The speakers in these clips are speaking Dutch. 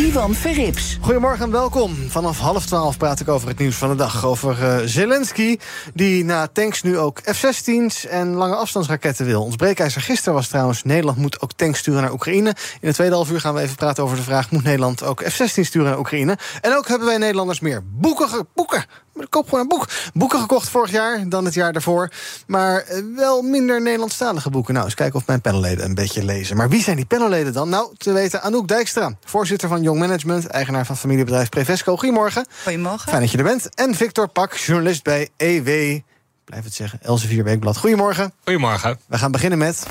Ivan Verrips. Goedemorgen en welkom. Vanaf half twaalf praat ik over het nieuws van de dag. Over uh, Zelensky, die na tanks nu ook F-16's en lange afstandsraketten wil. Ons breekijzer gisteren was trouwens... Nederland moet ook tanks sturen naar Oekraïne. In de tweede half uur gaan we even praten over de vraag... moet Nederland ook F-16 sturen naar Oekraïne? En ook hebben wij Nederlanders meer boeken, boeken koop gewoon een boek. Boeken gekocht vorig jaar dan het jaar daarvoor. Maar eh, wel minder Nederlandstalige boeken. Nou, eens kijken of mijn panelleden een beetje lezen. Maar wie zijn die panelleden dan? Nou, te weten Anouk Dijkstra, voorzitter van Young Management... eigenaar van familiebedrijf Prevesco. Goedemorgen. Goedemorgen. Fijn dat je er bent. En Victor Pak, journalist bij EW... Blijf het zeggen, Elsevier Weekblad. Goedemorgen. Goedemorgen. We gaan beginnen met...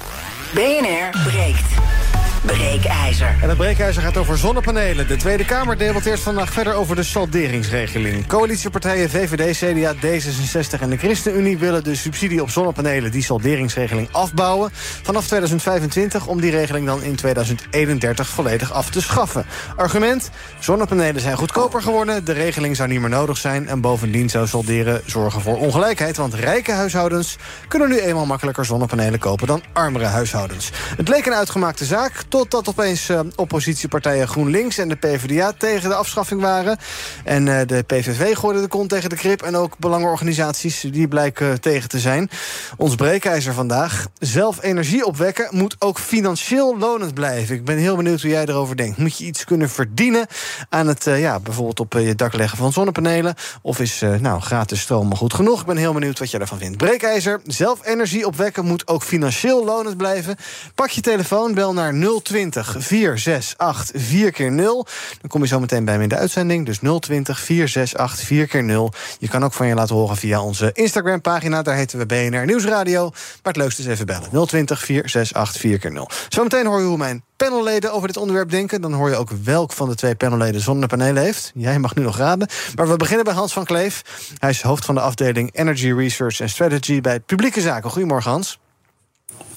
BNR breekt. Breekijzer. En het breekijzer gaat over zonnepanelen. De Tweede Kamer debatteert vandaag verder over de salderingsregeling. Coalitiepartijen VVD, CDA, D66 en de ChristenUnie... willen de subsidie op zonnepanelen, die salderingsregeling, afbouwen... vanaf 2025 om die regeling dan in 2031 volledig af te schaffen. Argument, zonnepanelen zijn goedkoper geworden... de regeling zou niet meer nodig zijn... en bovendien zou solderen zorgen voor ongelijkheid... want rijke huishoudens kunnen nu eenmaal makkelijker zonnepanelen kopen... dan armere huishoudens. Het leek een uitgemaakte zaak... Totdat opeens uh, oppositiepartijen GroenLinks en de PvdA tegen de afschaffing waren. En uh, de PVV gooide de kont tegen de krip. En ook belangenorganisaties die blijken tegen te zijn. Ons breekijzer vandaag. Zelf energie opwekken moet ook financieel lonend blijven. Ik ben heel benieuwd hoe jij erover denkt. Moet je iets kunnen verdienen aan het uh, ja, bijvoorbeeld op je dak leggen van zonnepanelen? Of is nou, gratis stroom maar goed genoeg? Ik ben heel benieuwd wat jij ervan vindt. Breekijzer, zelf energie opwekken moet ook financieel lonend blijven. Pak je telefoon, bel naar 020 468 4 keer 0 Dan kom je zo meteen bij me in de uitzending. Dus 020 468 4 keer 0 Je kan ook van je laten horen via onze Instagram-pagina. Daar heten we BNR Nieuwsradio. Maar het leukste is even bellen. 020 468 4 keer 0 Zometeen hoor je hoe mijn panelleden over dit onderwerp denken. Dan hoor je ook welk van de twee panelleden zonnepanelen heeft. Jij mag nu nog raden. Maar we beginnen bij Hans van Kleef. Hij is hoofd van de afdeling Energy Research and Strategy... bij Publieke Zaken. Goedemorgen, Hans.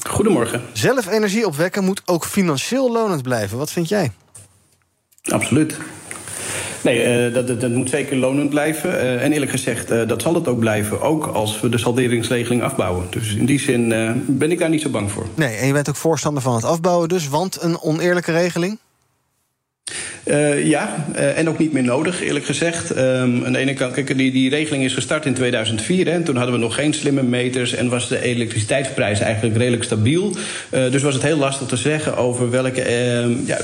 Goedemorgen. Zelf energie opwekken moet ook financieel lonend blijven. Wat vind jij? Absoluut. Nee, uh, dat, dat, moet zeker lonend blijven. Uh, en eerlijk gezegd, uh, dat zal het ook blijven. Ook als we de salderingsregeling afbouwen. Dus in die zin ben ik daar niet zo bang voor. Nee, en je bent ook voorstander van het afbouwen dus. Want een oneerlijke regeling? Uh, ja, uh, en ook niet meer nodig, eerlijk gezegd. Um, aan de ene kant, kijk, die, die regeling is gestart in 2004. Hè, en toen hadden we nog geen slimme meters en was de elektriciteitsprijs eigenlijk redelijk stabiel. Uh, dus was het heel lastig te zeggen over welke, ja,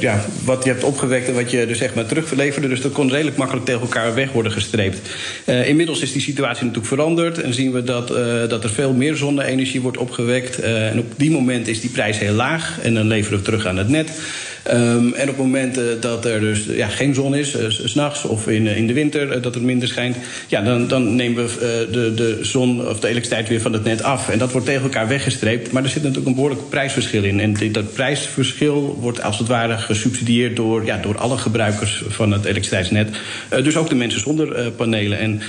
ja, wat je hebt opgewekt en wat je dus zeg maar terugleverde. Dus dat kon redelijk makkelijk tegen elkaar weg worden gestreept. inmiddels is die situatie natuurlijk veranderd en zien we dat, dat er veel meer zonne-energie wordt opgewekt. en op die moment is die prijs heel laag en dan leveren we terug aan het net. Um, en op momenten dat er dus ja, geen zon is, uh, s'nachts of in, uh, in de winter, dat het minder schijnt, ja, dan, dan nemen we de, de zon of de elektriciteit weer van het net af. En dat wordt tegen elkaar weggestreept. Maar er zit natuurlijk een behoorlijk prijsverschil in. En dat prijsverschil wordt als het ware gesubsidieerd door, ja, door alle gebruikers van het elektriciteitsnet. dus ook de mensen zonder panelen. En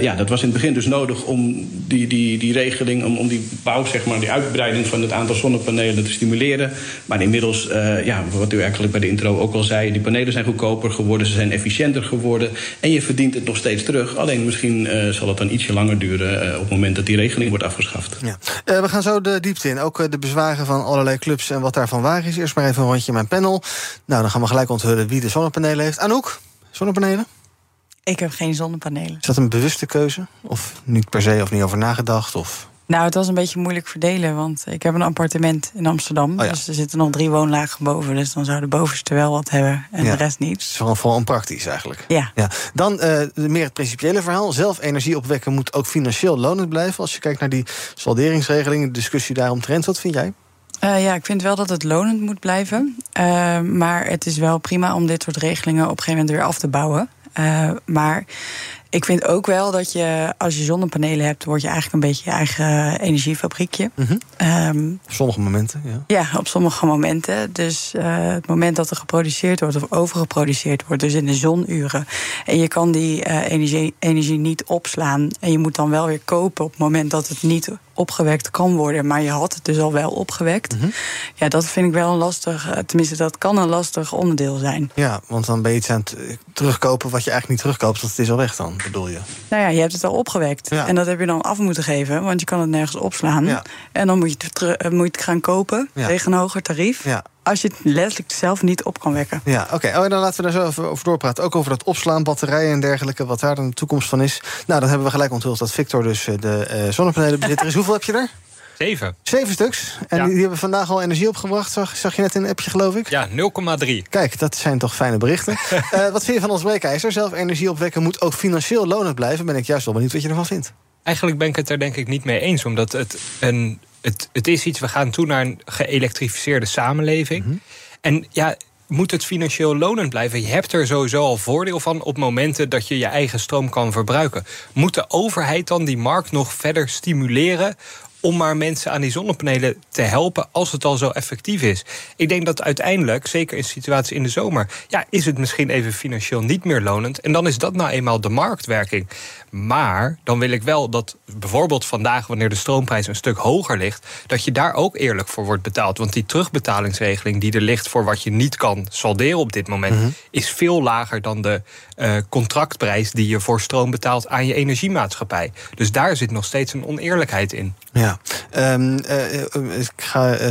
ja, dat was in het begin dus nodig om die, die, die regeling, om, om die bouw, zeg maar, die uitbreiding van het aantal zonnepanelen te stimuleren. Maar inmiddels, ja, wat u eigenlijk bij de intro ook al zei, die panelen zijn goedkoper geworden, ze zijn efficiënter geworden en je verdient het nog steeds terug. Alleen misschien uh, zal het dan ietsje langer duren uh, op het moment dat die regeling wordt afgeschaft. Ja. Uh, we gaan zo de diepte in. Ook de bezwaren van allerlei clubs en wat daarvan waar is. Eerst maar even een rondje in mijn panel. Nou, dan gaan we gelijk onthullen wie de zonnepanelen heeft. Anouk, zonnepanelen? Ik heb geen zonnepanelen. Is dat een bewuste keuze? Of niet per se, of niet over nagedacht? Of... Nou, het was een beetje moeilijk verdelen, want ik heb een appartement in Amsterdam. Oh ja. Dus er zitten nog drie woonlagen boven. Dus dan zou de bovenste wel wat hebben en ja. de rest niet. Het is gewoon, gewoon onpraktisch eigenlijk. Ja. ja. Dan uh, meer het principiële verhaal. Zelf energie opwekken moet ook financieel lonend blijven. Als je kijkt naar die salderingsregeling, de discussie daaromtrent, wat vind jij? Uh, ja, ik vind wel dat het lonend moet blijven. Uh, maar het is wel prima om dit soort regelingen op een gegeven moment weer af te bouwen. maar Ik vind ook wel dat je, als je zonnepanelen hebt, word je eigenlijk een beetje je eigen energiefabriekje. Mm op sommige momenten, ja. Ja, op sommige momenten. Dus uh, het moment dat er geproduceerd wordt of overgeproduceerd wordt, dus in de zonuren. En je kan die uh, energie, energie niet opslaan. En je moet dan wel weer kopen op het moment dat het niet opgewekt kan worden, maar je had het dus al wel opgewekt. Mhm. Ja, dat vind ik wel een lastig, eh, tenminste, dat kan een lastig onderdeel zijn. Ja, want dan ben je iets aan het terugkopen wat je eigenlijk niet terugkoopt, want het is al weg dan, bedoel je? Nou ja, je hebt het al opgewekt. En dat heb je dan af moeten geven, want je kan het nergens opslaan. Ja. En dan moet je het, eh, moet je het gaan kopen tegen een hoger tarief. Ja als je het letterlijk zelf niet op kan wekken. Ja, oké. Oh, en dan laten we daar zo over, over doorpraten. Ook over dat opslaan, batterijen en dergelijke, wat daar dan de toekomst van is. Nou, dan hebben we gelijk onthuld dat Victor dus eh, de uh, zonnepanelenbezitter is. Hoeveel heb je er? Zeven. Zeven stuks. En die, hebben vandaag al energie opgebracht, zag, zag je net in een appje, geloof ik? Ja, 0,3. Kijk, dat zijn toch fijne berichten. uh, wat vind je van ons breekijzer? Zelf energie opwekken moet ook financieel lonend blijven. Ben ik juist wel benieuwd wat je ervan vindt. Eigenlijk ben ik het er denk ik niet mee eens. Omdat het een het, het is iets, we gaan toe naar een geëlektrificeerde samenleving. Mhm. En ja, moet het financieel lonend blijven? Je hebt er sowieso al voordeel van op momenten dat je je eigen stroom kan verbruiken. Moet de overheid dan die markt nog verder stimuleren om maar mensen aan die zonnepanelen te helpen als het al zo effectief is. Ik denk dat uiteindelijk, zeker in situatie in de zomer, ja, is het misschien even financieel niet meer lonend. En dan is dat nou eenmaal de marktwerking. Maar dan wil ik wel dat bijvoorbeeld vandaag, wanneer de stroomprijs een stuk hoger ligt, dat je daar ook eerlijk voor wordt betaald. Want die terugbetalingsregeling die er ligt voor wat je niet kan salderen op dit moment, mhm. is veel lager dan de uh, contractprijs die je voor stroom betaalt aan je energiemaatschappij. Dus daar zit nog steeds een oneerlijkheid in. Ja, um, uh, ik ga uh,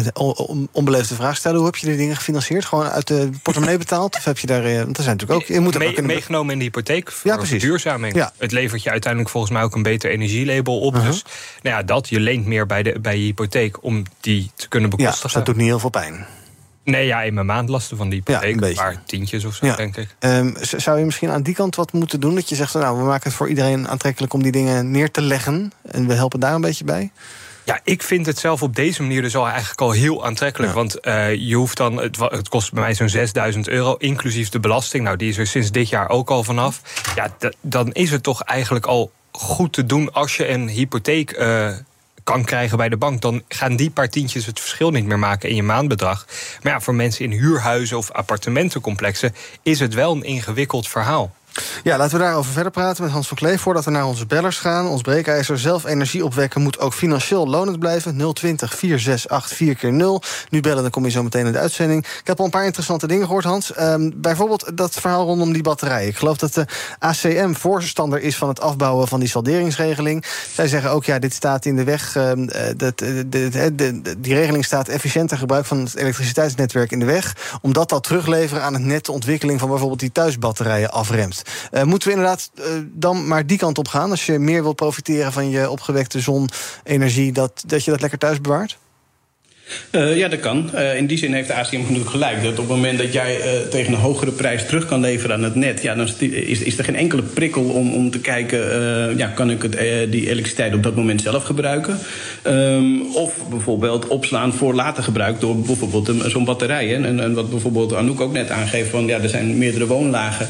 onbeleefde vraag stellen. Hoe heb je die dingen gefinancierd? Gewoon uit de portemonnee betaald? Of heb je daar. Want er zijn natuurlijk ook. Je moet Me, meegenomen in de hypotheek. Voor ja, precies. Duurzaming. Ja. Het levert je uiteindelijk volgens mij ook een beter energielabel op. Uh-huh. Dus nou ja, dat. Je leent meer bij, de, bij je hypotheek om die te kunnen bekostigen. Ja, dus dat doet niet heel veel pijn. Nee, ja, in mijn maandlasten van die hypotheek. Ja, een, paar tientjes of zo, denk ik. Um, zou je misschien aan die kant wat moeten doen? Dat je zegt, nou, we maken het voor iedereen aantrekkelijk om die dingen neer te leggen. En we helpen daar een beetje bij? Ja, ik vind het zelf op deze manier dus al eigenlijk al heel aantrekkelijk. Want uh, je hoeft dan, het, het, kost bij mij zo'n 6000 euro, inclusief de belasting. Nou, die is er sinds dit jaar ook al vanaf. Ja, dan is het toch eigenlijk al goed te doen als je een hypotheek. Uh, kan krijgen bij de bank, dan gaan die paar tientjes het verschil niet meer maken in je maandbedrag. Maar ja, voor mensen in huurhuizen of appartementencomplexen is het wel een ingewikkeld verhaal. Ja, laten we daarover verder praten met Hans van Kleef. Voordat we naar onze bellers gaan. Ons breekijzer zelf energie opwekken moet ook financieel lonend blijven. 020 468 4 keer 0 Nu bellen, dan kom je zo meteen in de uitzending. Ik heb al een paar interessante dingen gehoord, Hans. Um, bijvoorbeeld dat verhaal rondom die batterij. Ik geloof dat de ACM voorstander is van het afbouwen van die salderingsregeling. Zij zeggen ook, ja, dit staat in de weg. Uh, dat, de, de, de, die regeling staat efficiënter gebruik van het elektriciteitsnetwerk in de weg. Omdat dat terugleveren aan het net de ontwikkeling van bijvoorbeeld die thuisbatterijen afremt. Uh, moeten we inderdaad uh, dan maar die kant op gaan? Als je meer wilt profiteren van je opgewekte zonenergie, dat, dat je dat lekker thuis bewaart? Uh, ja, dat kan. Uh, in die zin heeft de ACM natuurlijk gelijk. Dat op het moment dat jij uh, tegen een hogere prijs terug kan leveren aan het net... Ja, dan is, is er geen enkele prikkel om, om te kijken... ja, kan ik het, die elektriciteit op dat moment zelf gebruiken? Um, of bijvoorbeeld opslaan voor later gebruik door bijvoorbeeld zo'n batterij. En, en, wat bijvoorbeeld Anouk ook net aangeeft... van ja, er zijn meerdere woonlagen.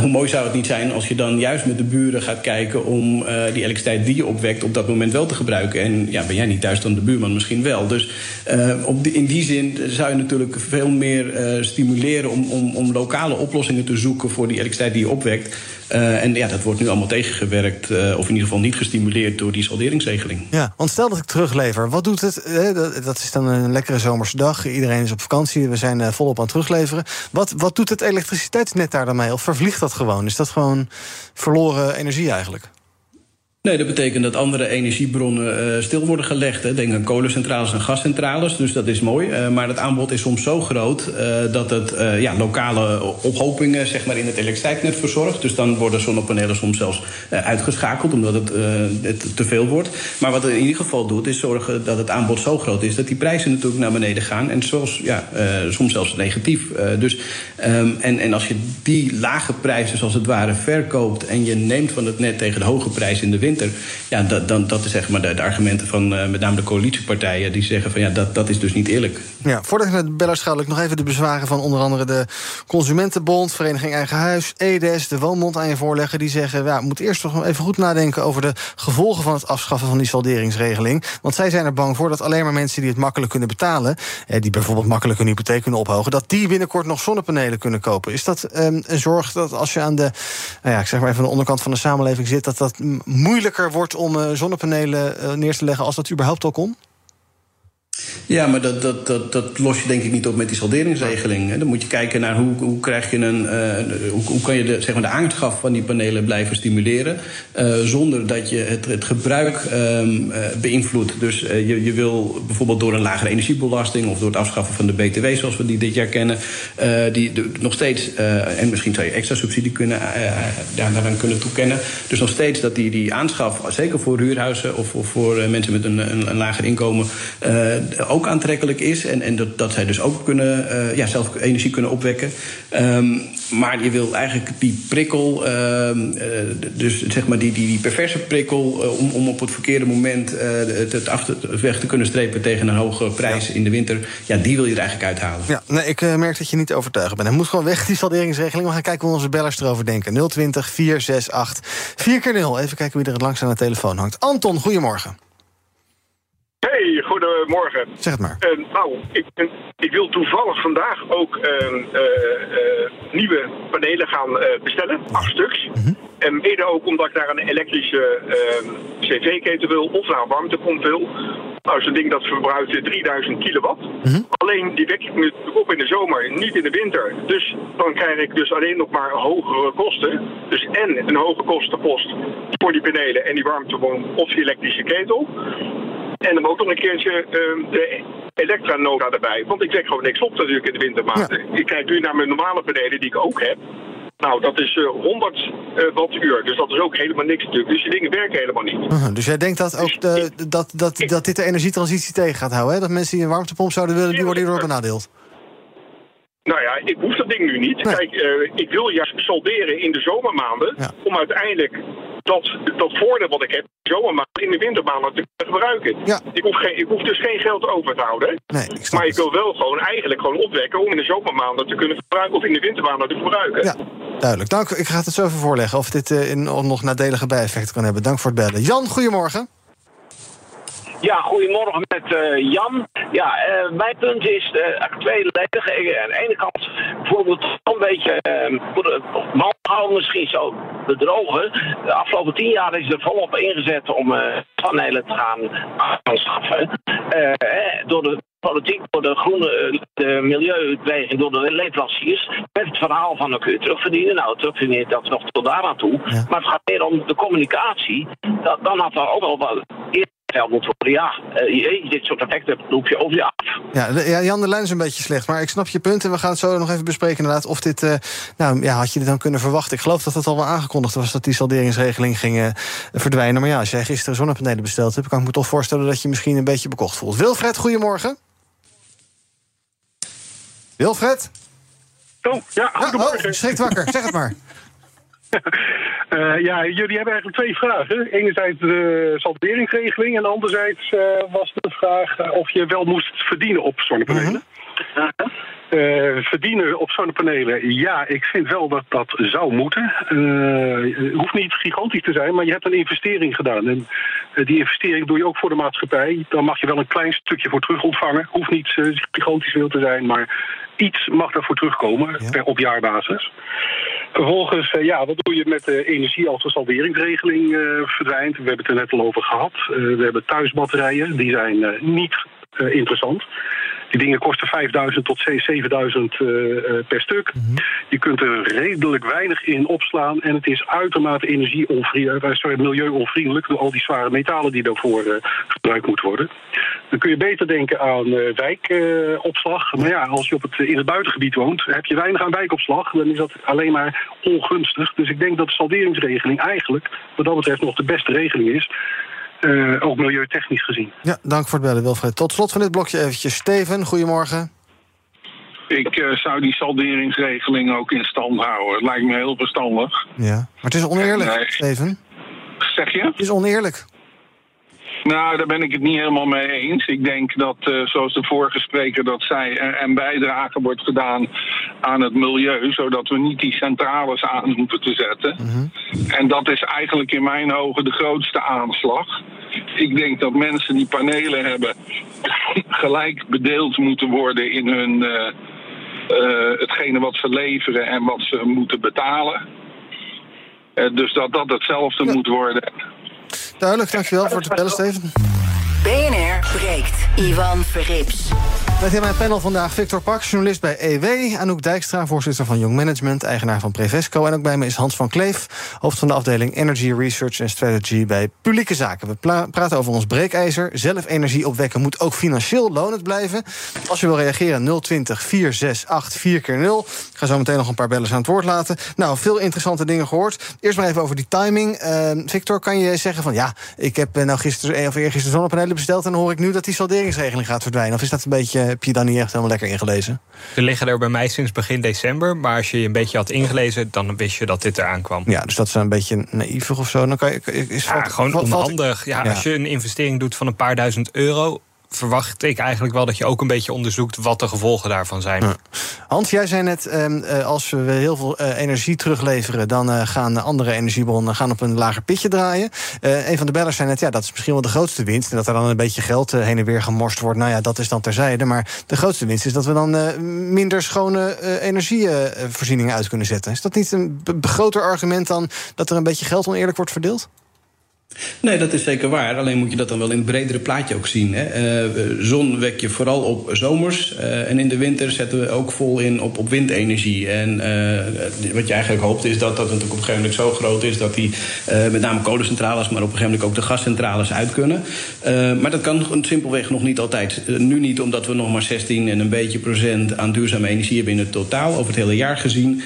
hoe mooi zou het niet zijn als je dan juist met de buren gaat kijken... om die elektriciteit die je opwekt op dat moment wel te gebruiken. En ja, ben jij niet thuis dan de buurman misschien wel. Dus... Uh, op in die zin zou je natuurlijk veel meer uh, stimuleren om, om, om lokale oplossingen te zoeken voor die elektriciteit die je opwekt. Uh, en ja, dat wordt nu allemaal tegengewerkt, of in ieder geval niet gestimuleerd door die salderingsregeling. Ja, want stel dat ik teruglever, wat doet het? dat is dan een lekkere zomerse dag, iedereen is op vakantie, we zijn volop aan het terugleveren. Wat, wat doet het elektriciteitsnet daar dan mee? Of vervliegt dat gewoon? Is dat gewoon verloren energie eigenlijk? Nee, dat betekent dat andere energiebronnen uh, stil worden gelegd. Hè. Denk aan kolencentrales en gascentrales, dus dat is mooi. Uh, maar het aanbod is soms zo groot uh, dat het ja, lokale ophopingen zeg maar, in het elektriciteitsnet verzorgt. Dus dan worden zonnepanelen soms zelfs uitgeschakeld omdat het, te veel wordt. Maar wat het in ieder geval doet, is zorgen dat het aanbod zo groot is dat die prijzen natuurlijk naar beneden gaan. En zoals, ja, soms zelfs negatief. dus, um, en, en als je die lage prijzen, zoals het ware, verkoopt en je neemt van het net tegen de hoge prijs in de winter Ja, dat, dan, dat is zeg maar de, argumenten van met name de coalitiepartijen. Die zeggen van ja, dat, dat is dus niet eerlijk. Ja, voordat ik naar de bellers nog even de bezwaren van onder andere de Consumentenbond, Vereniging Eigen Huis, EDES, de Woonbond aan je voorleggen. Die zeggen, ja, we moeten eerst toch even goed nadenken over de gevolgen van het afschaffen van die salderingsregeling. Want zij zijn er bang voor dat alleen maar mensen die het makkelijk kunnen betalen, die bijvoorbeeld makkelijk een hypotheek kunnen ophogen, dat die binnenkort nog zonnepanelen kunnen kopen. Is dat um, een zorg dat als je aan de, nou ja, ik zeg maar even de onderkant van de samenleving zit, dat dat moeilijker wordt om uh, zonnepanelen uh, neer te leggen als dat überhaupt al kon? Ja, maar dat, dat, dat, dat los je denk ik niet op met die salderingsregeling. Dan moet je kijken naar hoe, hoe krijg je een. Uh, hoe, hoe, kan je de, zeg maar de van die panelen blijven stimuleren. Uh, zonder dat je het, het gebruik um, uh, beïnvloedt. Dus je, je wil bijvoorbeeld door een lagere energiebelasting of door het afschaffen van de BTW, zoals we die dit jaar kennen, die nog steeds. en misschien zou je extra subsidie kunnen, ja, daaraan kunnen toekennen. Dus nog steeds dat die, die aanschaf, zeker voor huurhuizen of, of voor mensen met een, een, een lager inkomen ook aantrekkelijk is. En, en dat, dat zij dus ook kunnen, uh, ja, zelf energie kunnen opwekken. Um, maar je wil eigenlijk die prikkel, uh, dus zeg maar die, die, die perverse prikkel, om, om op het verkeerde moment het, het af te, weg te kunnen strepen tegen een hoge prijs ja. in de winter, ja, die wil je er eigenlijk uithalen. Ja, nee, ik merk dat je niet overtuigd bent. Hij moet gewoon weg, die salderingsregeling. We gaan kijken hoe onze bellers erover denken. 020 468 4 keer 0 Even kijken wie er het langst aan de telefoon hangt. Anton, goedemorgen. Goedemorgen. Zeg het maar. Uh, nou, ik, ik, wil toevallig vandaag ook uh, uh, nieuwe panelen gaan bestellen, acht stuks. -hmm. En mede ook omdat ik naar een elektrische cv-keten wil of naar een warmtepomp wil. Nou, zo'n ding dat verbruikt 3000 kilowatt. Mm -hmm. Alleen die wek ik natuurlijk op in de zomer, niet in de winter. Dus dan krijg ik dus alleen nog maar hogere kosten. Dus en een hoge kostenpost voor die panelen en die warmtepomp of die elektrische ketel. En dan ook nog een keertje uh, de elektranota erbij. Want ik zeg gewoon niks op natuurlijk in de wintermaanden. Ja. Ik kijk nu naar mijn normale panelen die ik ook heb. Nou, dat is uh, 100 uh, wattuur. Dus dat is ook helemaal niks natuurlijk. Dus die dingen werken helemaal niet. Uh -huh. Dus jij denkt dat, ook de, dat, dat, dat dit de energietransitie tegen gaat houden? Hè? Dat mensen die een warmtepomp zouden willen, die worden hierdoor benadeeld? Nou ja, ik hoef dat ding nu niet. Nee. Kijk, uh, ik wil juist solderen in de zomermaanden. Ja. Om uiteindelijk dat, dat voordeel wat ik heb, zomermaanden in de wintermaanden te kunnen gebruiken. Ja. Ik, hoef geen, ik hoef dus geen geld over te houden. Nee, ik maar ik wil wel gewoon eigenlijk gewoon opwekken om in de zomermaanden te kunnen gebruiken of in de wintermaanden te gebruiken. Ja, duidelijk. Dank. Ik ga het zo even voorleggen of dit uh, in, nog nadelige bijeffecten kan hebben. Dank voor het bellen. Jan, goedemorgen. Ja, goedemorgen met uh, Jan. Ja, uh, mijn punt is uh, tweeledig. Aan de ene kant bijvoorbeeld een beetje voor de manhouden misschien zo bedrogen. De afgelopen tien jaar is er volop ingezet om panelen te gaan aanschaffen. door de politiek, door de groene de milieubeweging, door de leveranciers. Met het verhaal van dan kun je terugverdienen. Nou, terugverdienen dat nog tot daar aan toe. Ja. Maar het gaat meer om de communicatie. Dat, dan had er ook wel wat geld moet worden. Ja, uh, dit soort effecten roep je over je af. Ja, ja, Jan, de lijn is een beetje slecht. Maar ik snap je punt en we gaan het zo nog even bespreken inderdaad. Of dit, uh, nou ja, had je dit dan kunnen verwachten? Ik geloof dat het al wel aangekondigd was dat die salderingsregeling ging uh, verdwijnen. Maar ja, als jij gisteren zonnepanelen besteld hebt... kan ik me toch voorstellen dat je misschien een beetje bekocht voelt. Wilfred, goedemorgen. Wilfred? Oh, ja, goedemorgen. Ja, oh, schrikt wakker, zeg het maar. Uh, ja, jullie hebben eigenlijk twee vragen. Enerzijds de salderingsregeling en anderzijds uh, was de vraag uh, of je wel moest verdienen op zonnepanelen. Mm -hmm. verdienen op zonnepanelen, ja, ik vind wel dat dat zou moeten. het hoeft niet gigantisch te zijn, maar je hebt een investering gedaan. En die investering doe je ook voor de maatschappij. Dan mag je wel een klein stukje voor terug ontvangen. Hoeft niet gigantisch veel te zijn, maar iets mag daarvoor terugkomen ja. per op jaarbasis. Vervolgens, uh, ja, wat doe je met de energie als de salderingsregeling uh, verdwijnt? We hebben het er net al over gehad. Uh, we hebben thuisbatterijen, die zijn niet interessant. Die dingen kosten 5000 tot 7000 per stuk. Mm -hmm. Je kunt er redelijk weinig in opslaan. En het is uitermate energieonvriendelijk, sorry, milieuonvriendelijk... door al die zware metalen die daarvoor gebruikt moeten worden. Dan kun je beter denken aan wijkopslag. maar ja, als je op het, in het buitengebied woont... heb je weinig aan wijkopslag. Dan is dat alleen maar ongunstig. Dus ik denk dat de salderingsregeling eigenlijk... wat dat betreft nog de beste regeling is... Uh, ook milieutechnisch gezien. Ja, dank voor het bellen, Wilfred. Tot slot van dit blokje eventjes. Steven, goedemorgen. Ik uh, zou die salderingsregeling ook in stand houden. Het lijkt me heel verstandig. Ja, maar het is oneerlijk, en, uh, Steven. zeg je? Het is oneerlijk. Nou, daar ben ik het niet helemaal mee eens. Ik denk dat, uh, zoals de vorige spreker dat zei, er een bijdrage wordt gedaan aan het milieu, zodat we niet die centrales aan hoeven te zetten. Mm-hmm. En dat is eigenlijk in mijn ogen de grootste aanslag. Ik denk dat mensen die panelen hebben gelijk bedeeld moeten worden in hun, uh, uh, hetgene wat ze leveren en wat ze moeten betalen. dus dat dat hetzelfde ja. moet worden. Duidelijk, dankjewel voor het bellen, Steven. BNR breekt. Ivan Verrips. Met in mijn panel vandaag Victor Pak, journalist bij EW. Anouk Dijkstra, voorzitter van Young Management, eigenaar van Prevesco. En ook bij me is Hans van Kleef, hoofd van de afdeling Energy Research and Strategy bij Publieke Zaken. We praten over ons breekijzer. Zelf energie opwekken moet ook financieel lonend blijven. Als je wil reageren, 020 468 4 keer 0 Ik ga zo meteen nog een paar bellers aan het woord laten. Nou, veel interessante dingen gehoord. Eerst maar even over die timing. Uh, Victor, kan je zeggen van ja, ik heb nou gisteren of eergisteren zonnepanelen besteld... en dan hoor ik nu dat die salderingsregeling gaat verdwijnen. Of is dat een beetje heb je dan niet echt helemaal lekker ingelezen? Ze liggen er bij mij sinds begin december. Maar als je je een beetje had ingelezen, dan wist je dat dit eraan kwam. Ja, dus dat is een beetje naïef of zo. Dan kan je, is ja, gewoon onhandig. Ja, ja, Als je een investering doet van een paar duizend euro verwacht ik eigenlijk wel dat je ook een beetje onderzoekt wat de gevolgen daarvan zijn. Hans, jij zei net, ehm, eh, als we heel veel eh, energie terugleveren, dan uh, gaan andere energiebronnen gaan op een lager pitje draaien. een van de bellers zei net, ja, dat is misschien wel de grootste winst. En dat er dan een beetje geld heen en weer gemorst wordt. Nou ja, dat is dan terzijde. Maar de grootste winst is dat we dan minder schone energievoorzieningen uit kunnen zetten. Is dat niet een groter argument dan dat er een beetje geld oneerlijk wordt verdeeld? Nee, dat is zeker waar. Alleen moet je dat dan wel in het bredere plaatje ook zien. Hè. Uh, zon wek je vooral op zomers. Uh, en in de winter zetten we ook vol in op, op windenergie. En wat je eigenlijk hoopt is dat dat natuurlijk op een gegeven moment zo groot is... dat die met name kolencentrales, maar op een gegeven moment ook de gascentrales uit kunnen. maar dat kan simpelweg nog niet altijd. nu niet omdat we nog maar 16 en een beetje procent aan duurzame energie hebben in het totaal... over het hele jaar gezien.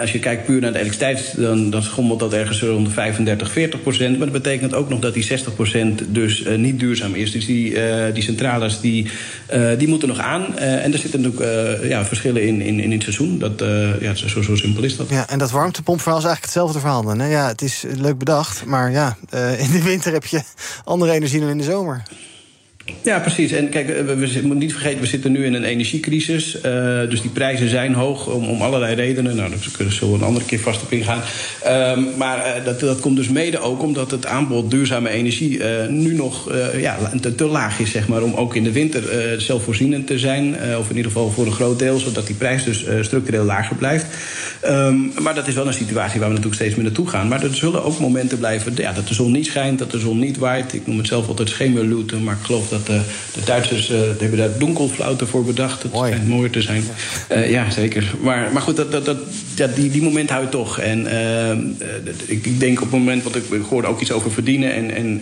Als je kijkt puur naar de elektriciteit, dan, dan schommelt dat ergens rond de 35, 40 procent. Maar dat betekent ook nog dat die 60 procent dus uh, niet duurzaam is. Dus die, uh, die centrales die, uh, die moeten nog aan. en er zitten natuurlijk ja, verschillen in, in, in het seizoen. Dat, ja, zo, zo simpel is dat. Ja, en dat warmtepompverhaal is eigenlijk hetzelfde verhaal. Ja, het is leuk bedacht, maar ja, in de winter heb je andere energie dan in de zomer. Ja, precies. En kijk, we, moeten niet vergeten, we zitten nu in een energiecrisis. Uh, dus die prijzen zijn hoog om, om allerlei redenen. Nou, daar kunnen we een andere keer vast op ingaan. Uh, maar uh, dat, dat komt dus mede ook omdat het aanbod duurzame energie uh, nu nog ja, te, laag is, zeg maar. Om ook in de winter zelfvoorzienend te zijn. of in ieder geval voor een groot deel, zodat die prijs dus structureel lager blijft. Um, maar dat is wel een situatie waar we natuurlijk steeds meer naartoe gaan. Maar er zullen ook momenten blijven ja, dat de zon niet schijnt, dat de zon niet waait. Ik noem het zelf altijd schemerlooten, maar ik geloof dat de, de Duitsers uh, hebben daar donkelflauten voor bedacht. Het schijnt mooi te zijn. Ja, uh, ja zeker. Maar, maar goed, dat, dat, dat, ja, die, die moment houdt toch. En ik, ik, denk op het moment, want ik, ik hoorde ook iets over verdienen. En, en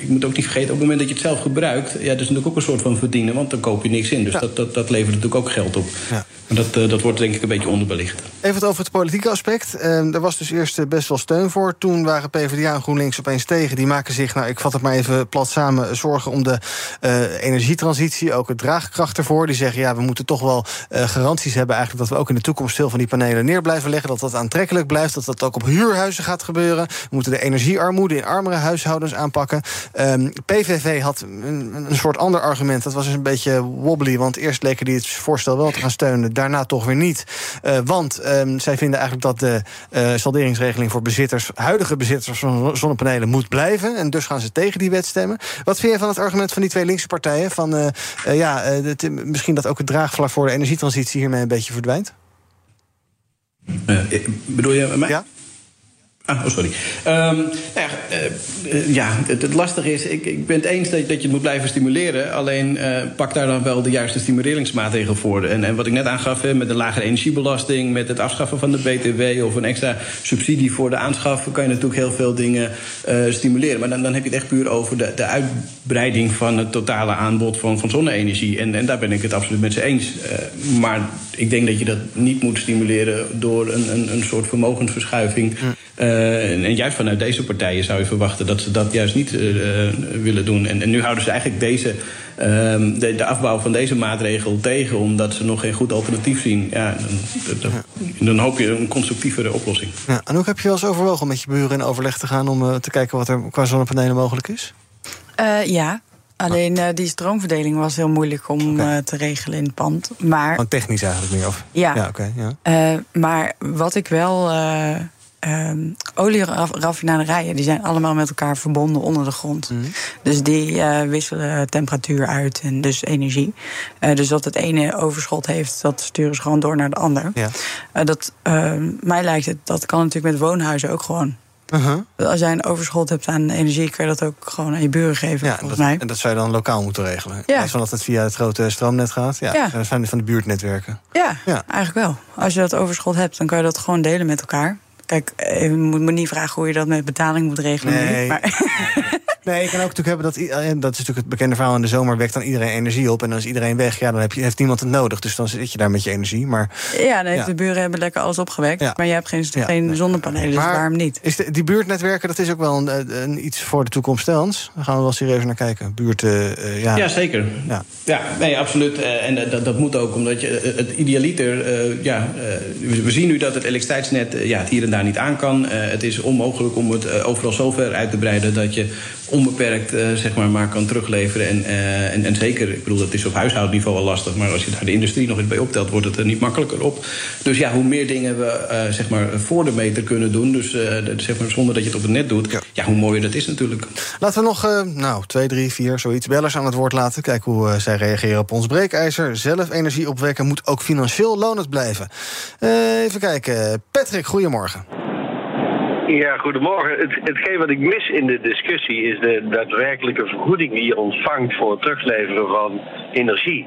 ik moet ook niet vergeten, op het moment dat je het zelf gebruikt... ja, dat is natuurlijk ook een soort van verdienen, want dan koop je niks in. Dus ja. dat, dat, dat levert natuurlijk ook geld op. Ja. Dat, dat wordt denk ik een beetje onderbelicht. Even het over het politieke aspect. er was dus eerst best wel steun voor. Toen waren PvdA en GroenLinks opeens tegen. Die maken zich, nou, ik vat het maar even plat samen... zorgen om de uh, energietransitie, ook het draagkracht ervoor. Die zeggen, ja, we moeten toch wel uh, garanties hebben... eigenlijk dat we ook in de toekomst veel van die panelen neer blijven leggen... dat dat aantrekkelijk blijft, dat dat ook op huurhuizen gaat gebeuren. We moeten de energiearmoede in armere huishoudens aanpakken. Um, PVV had een, een, soort ander argument. Dat was dus een beetje wobbly, want eerst leken die het voorstel wel te gaan steunen... daarna toch weer niet. Uh, want um, zij vinden eigenlijk dat de salderingsregeling voor bezitters... huidige bezitters van zonnepanelen moet blijven. En dus gaan ze tegen die wet stemmen. Wat vind je van het argument van die twee linkse partijen? Van, uh, uh, ja, uh, het, misschien dat ook het draagvlak voor de energietransitie hiermee een beetje verdwijnt? bedoel je mij? Ja. Ah, oh, sorry. Um, nou ja, uh, ja het, het, lastige is, ik, ik ben het eens dat, dat je het moet blijven stimuleren. Alleen uh, pak daar dan wel de juiste stimuleringsmaatregelen voor. En, en wat ik net aangaf, hè, met een lagere energiebelasting, met het afschaffen van de BTW of een extra subsidie voor de aanschaf, kan je natuurlijk heel veel dingen uh, stimuleren. Maar dan, dan heb je het echt puur over de, de uitbreiding van het totale aanbod van, van zonne-energie. En, en daar ben ik het absoluut met ze eens. maar ik denk dat je dat niet moet stimuleren door een, een, een soort vermogensverschuiving. Uh, en, en, juist vanuit deze partijen zou je verwachten dat ze dat juist niet uh, willen doen. En, en, nu houden ze eigenlijk deze, ehm, de, de, afbouw van deze maatregel tegen, omdat ze nog geen goed alternatief zien. Ja, dan, dan, dan hoop je een constructievere oplossing. Ja, en hoe heb je wel eens overwogen om met je buren in overleg te gaan om te kijken wat er qua zonnepanelen mogelijk is? Ja, Alleen uh, die stroomverdeling was heel moeilijk om okay. uh, te regelen in het pand. Maar, Gewoon technisch eigenlijk meer? Of? Ja. ja, okay, ja. Uh, maar wat ik wel. Um, olieraffinaderijen die zijn allemaal met elkaar verbonden onder de grond. Mm. Dus die wisselen temperatuur uit en dus energie. dus dat het ene overschot heeft, dat sturen ze gewoon door naar de ander. Ja. dat, ehm, mij lijkt het, dat kan natuurlijk met woonhuizen ook gewoon. Uh -huh. Als jij een overschot hebt aan energie, kun je dat ook gewoon aan je buren geven. Ja, volgens dat, mij. en dat zou je dan lokaal moeten regelen. Ja. Plaats van dat het via het grote stroomnet gaat. Ja, Ja. Dat zijn van de buurtnetwerken. Ja, Ja. eigenlijk wel. Als je dat overschot hebt, dan kan je dat gewoon delen met elkaar. Kijk, eh, je moet me niet vragen hoe je dat met betaling moet regelen. Nee. Maar, Nee, je kan ook natuurlijk hebben dat... eh, Dat is natuurlijk het bekende verhaal in de zomer... wekt dan iedereen energie op. En dan is iedereen weg. Ja, dan heb je, heeft niemand het nodig. Dus dan zit je daar met je energie. Maar, ja, dan heeft Ja. de buren hebben lekker alles opgewekt. Ja. Maar je hebt geen, Ja, geen nee. zonnepanelen, dus Maar- waarom niet? is de, die buurtnetwerken, dat is ook wel een, eh, een, iets voor de toekomst. Stels. Daar gaan we wel serieus naar kijken. Buurt, eh, eh, ja. Ja, zeker. Ja. Ja, nee, absoluut. Eh, en dat, dat moet ook, omdat je het idealiter... eh, ja, we, zien nu dat het elektriciteitsnet ja, het hier en daar niet aan kan. Eh, het is onmogelijk om het overal zo ver uit te breiden... dat je onbeperkt eh, zeg maar, maar kan terugleveren. En, eh, en, en zeker, ik bedoel, dat is op huishoudniveau al lastig... maar als je daar de industrie nog eens bij optelt, wordt het er niet makkelijker op. Dus ja, hoe meer dingen we eh, zeg maar, voor de meter kunnen doen... dus zeg maar, zonder dat je het op het net doet... Ja. Ja. hoe mooier dat is natuurlijk. Laten we nog, nou, twee, drie, vier, zoiets bellers aan het woord laten. Kijken hoe zij reageren op ons breekijzer. Zelf energie opwekken moet ook financieel lonend blijven. Even kijken. Patrick, goedemorgen. Ja, goedemorgen. Het, hetgeen wat ik mis in de discussie is de daadwerkelijke vergoeding die je ontvangt voor het terugleveren van energie.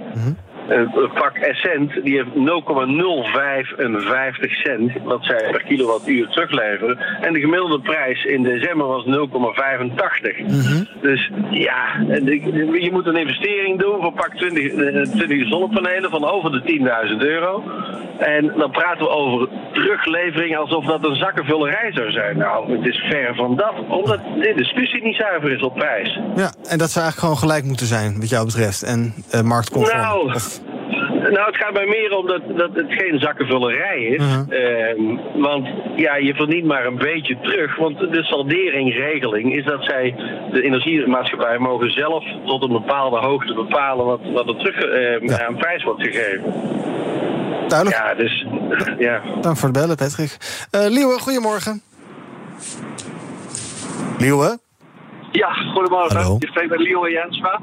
Eh, pak Essent, die heeft 0,055 cent wat zij per kilowattuur terugleveren. En de gemiddelde prijs in december was 0,85. Dus ja, je moet een investering doen voor pak 20, eh, 20 zonnepanelen van over de 10.000 euro. En dan praten we over teruglevering alsof dat een zakkenvullerij zou zijn. Nou, het is ver van dat, omdat de discussie niet zuiver is op prijs. Ja, en dat zou eigenlijk gewoon gelijk moeten zijn, wat jou betreft. En eh, marktconform. Nou, Of- nou, het gaat mij meer om dat, dat het geen zakkenvullerij is. Mhm. Ehm, want ja, je verdient maar een beetje terug. Want de salderingregeling is dat zij, de energiemaatschappijen, mogen zelf tot een bepaalde hoogte bepalen wat, wat er terug ehm, Ja. aan prijs wordt gegeven. duidelijk. Ja, dus ja. Dank voor het bellen, Patrick. Eh Liewe, goedemorgen. Liewe? Ja, goedemorgen. Hallo. Je spreekt met Leo Jensma.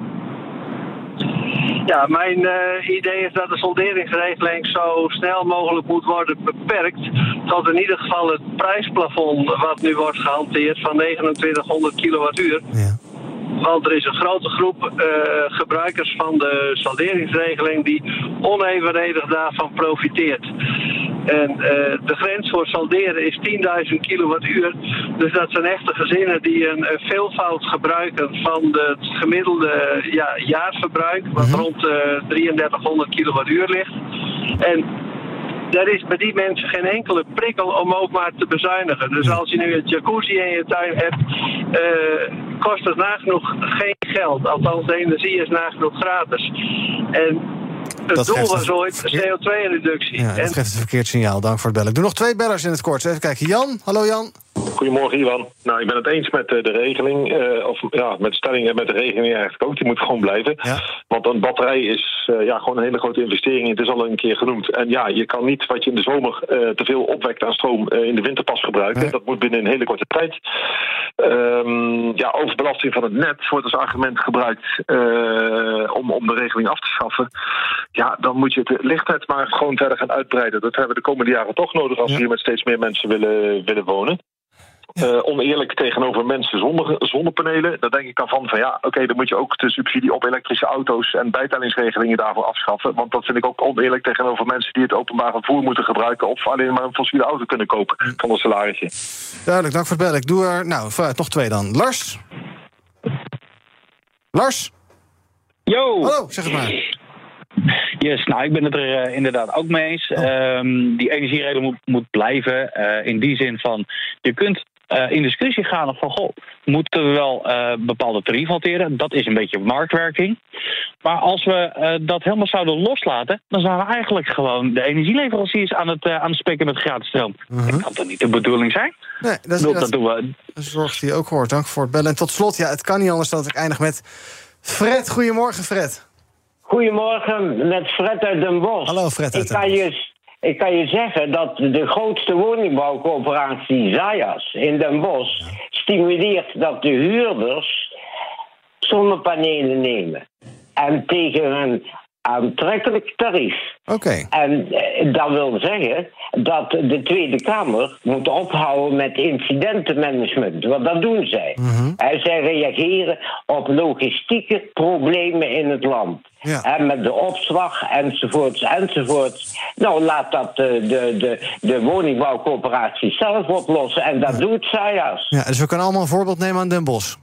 Ja, mijn eh, idee is dat de solderingsregeling zo snel mogelijk moet worden beperkt. Tot in ieder geval het prijsplafond wat nu wordt gehanteerd van 2900 kilowattuur. Ja. Want er is een grote groep eh, gebruikers van de salderingsregeling die onevenredig daarvan profiteert. En eh, de grens voor salderen is 10.000 kilowattuur. Dus dat zijn echte gezinnen die een, veelvoud gebruiken van het gemiddelde ja, jaarverbruik, wat rond eh 3300 kilowattuur ligt. En er is bij die mensen geen enkele prikkel om ook maar te bezuinigen. Dus als je nu een jacuzzi in je tuin hebt, eh, kost het nagenoeg geen geld. Althans, de energie is nagenoeg gratis. En het Dat doel was ooit CO2-reductie. Ja, en dat geeft een verkeerd signaal. Dank voor het bellen. Ik doe nog twee bellers in het kort. Even kijken. Jan, hallo Jan. Goedemorgen, Ivan. Nou, ik ben het eens met eh, de regeling. eh, of ja, met de stelling en met de regeling eigenlijk ook. Die moet gewoon blijven. Ja. Want een batterij is eh, ja, gewoon een hele grote investering. Het is al een keer genoemd. En ja, je kan niet wat je in de zomer eh, te veel opwekt aan stroom eh, in de winter pas gebruiken. Nee. Dat moet binnen een hele korte tijd. Ehm, ja, overbelasting van het net wordt als argument gebruikt eh, om, om de regeling af te schaffen. Ja, dan moet je het lichtnet maar gewoon verder gaan uitbreiden. Dat hebben we de komende jaren toch nodig als Ja. we hier met steeds meer mensen willen, willen wonen. Eh, oneerlijk tegenover mensen zonder zonnepanelen. Daar denk ik dan van, van ja, oké, dan moet je ook de subsidie op elektrische auto's en bijtellingsregelingen daarvoor afschaffen. Want dat vind ik ook oneerlijk tegenover mensen die het openbaar vervoer moeten gebruiken of alleen maar een fossiele auto kunnen kopen van een salarisje. Duidelijk, dank voor het bellen. Ik doe er, nou, vooruit, nog twee dan. Lars? Lars? Yo! Hallo, zeg het maar. Yes, nou, ik ben het er eh, inderdaad ook mee eens. Ehm, die energieregel moet, moet blijven. eh, in die zin van, je kunt eh, in discussie gaan van, goh, moeten we wel eh, bepaalde tarieven hanteren? Dat is een beetje marktwerking. Maar als we eh, dat helemaal zouden loslaten, dan zijn we eigenlijk gewoon de energieleveranciers aan het, aan het spikken met gratis stroom. Dat kan toch niet de bedoeling zijn? Nee, dat, is, Dat- dat, doen we. een zorg die je ook hoort. Dank voor het bellen. En tot slot, ja, het kan niet anders dan dat ik eindig met Fred. Goedemorgen, Fred. Goedemorgen, met Fred uit Den Bosch. Hallo, Fred uit ik Den kan je, ik kan je zeggen dat de grootste woningbouwcoöperatie Zayas in Den Bosch stimuleert dat de huurders zonnepanelen nemen. En tegen een aantrekkelijk tarief. Oké. En eh, dat wil zeggen dat de Tweede Kamer moet ophouden met incidentenmanagement. Want dat doen zij. En zij reageren op logistieke problemen in het land. En met de opslag enzovoorts enzovoorts. Nou, laat dat de, de, de, de woningbouwcoöperatie zelf oplossen. En dat doet Sayas. Ja, dus we kunnen allemaal een voorbeeld nemen aan Den Bosch.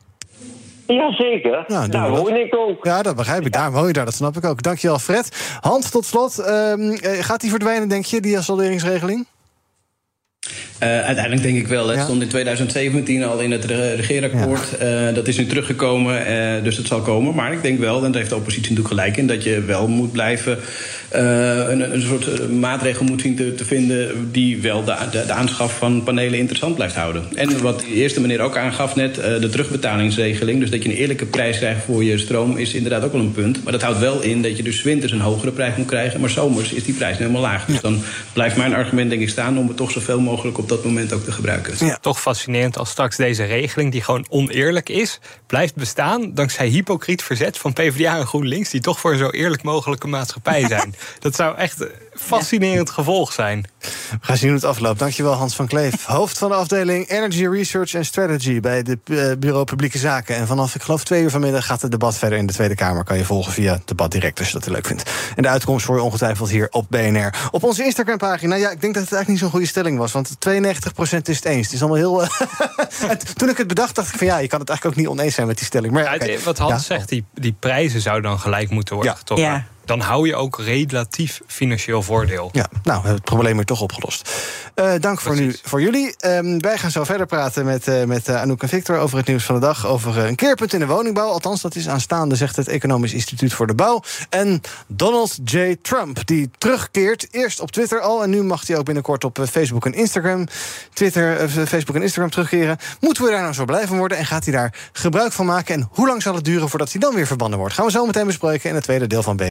Jazeker. Nou, Daar woon ik ook. Ja, dat begrijp ik. Daar woon je daar, dat snap ik ook. Dankjewel, Fred. Hans, tot slot. ehm, eh, gaat die verdwijnen, denk je, die salderingsregeling? Eh, uiteindelijk denk ik wel. Het stond in 2017 al in het re- regeerakkoord. Eh, dat is nu teruggekomen, eh, dus het zal komen. Maar ik denk wel, en daar heeft de oppositie natuurlijk gelijk in... dat je wel moet blijven een, een soort eh, maatregel moet zien te, te vinden... die wel de, de, de aanschaf van panelen interessant blijft houden. En wat de eerste meneer ook aangaf net, eh, de terugbetalingsregeling... dus dat je een eerlijke prijs krijgt voor je stroom... is inderdaad ook wel een punt. Maar dat houdt wel in dat je dus winters een hogere prijs moet krijgen... maar zomers is die prijs helemaal laag. Dus dan blijft mijn argument denk ik staan... om het toch zoveel mogelijk op dat moment ook te gebruiken. Toch fascinerend als straks deze regeling, die gewoon oneerlijk is, blijft bestaan dankzij hypocriet verzet van PvdA en GroenLinks, die toch voor een zo eerlijk mogelijke maatschappij zijn. Dat zou echt een fascinerend gevolg zijn. We gaan zien hoe het afloopt. Dankjewel, Hans van Kleef. Hoofd van de afdeling Energy Research and Strategy... bij het Bureau Publieke Zaken. En vanaf, ik geloof, twee uur vanmiddag gaat het debat verder in de Tweede Kamer. Kan je volgen via het debat direct, als je dat leuk vindt. En de uitkomst hoor je ongetwijfeld hier op BNR. Op onze Instagram-pagina, ja, ik denk dat het eigenlijk niet zo'n goede stelling was... want 92% is het eens. Het is allemaal heel... eh, en toen ik het bedacht, dacht ik van ja, je kan het eigenlijk ook niet oneens zijn met die stelling. Maar Ja, Wat Hans Ja. zegt, die, die prijzen zouden dan gelijk moeten worden getrokken. Dan hou je ook relatief financieel voordeel. Ja, nou, we hebben het probleem weer toch opgelost. Eh, dank voor nu voor jullie. Ehm, wij gaan zo verder praten met, eh, met eh, Anouk en Victor over het nieuws van de dag. Over een keerpunt in de woningbouw. Althans, dat is aanstaande, zegt het Economisch Instituut voor de Bouw. En Donald J. Trump, die terugkeert. Eerst op Twitter al. En nu mag hij ook binnenkort op Facebook en Instagram. Twitter, Facebook en Instagram terugkeren. Moeten we daar nou zo blij van worden? En gaat hij daar gebruik van maken? En hoe lang zal het duren voordat hij dan weer verbannen wordt? Gaan we zo meteen bespreken in het tweede deel van B.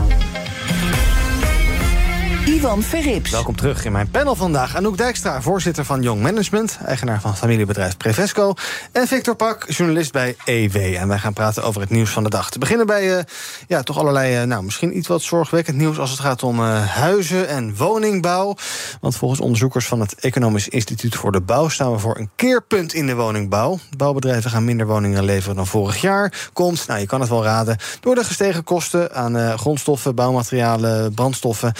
Ivan Verrips. Welkom terug in mijn panel vandaag. Anouk Dijkstra, voorzitter van Young Management... eigenaar van familiebedrijf Prevesco... en Victor Pak, journalist bij EW. En wij gaan praten over het nieuws van de dag. Te beginnen bij eh, ja, toch allerlei, eh, nou, misschien iets wat zorgwekkend nieuws... als het gaat om eh, huizen en woningbouw. Want volgens onderzoekers van het Economisch Instituut voor de Bouw... staan we voor een keerpunt in de woningbouw. Bouwbedrijven gaan minder woningen leveren dan vorig jaar. Komt, nou, je kan het wel raden... door de gestegen kosten aan grondstoffen, bouwmaterialen, brandstoffen...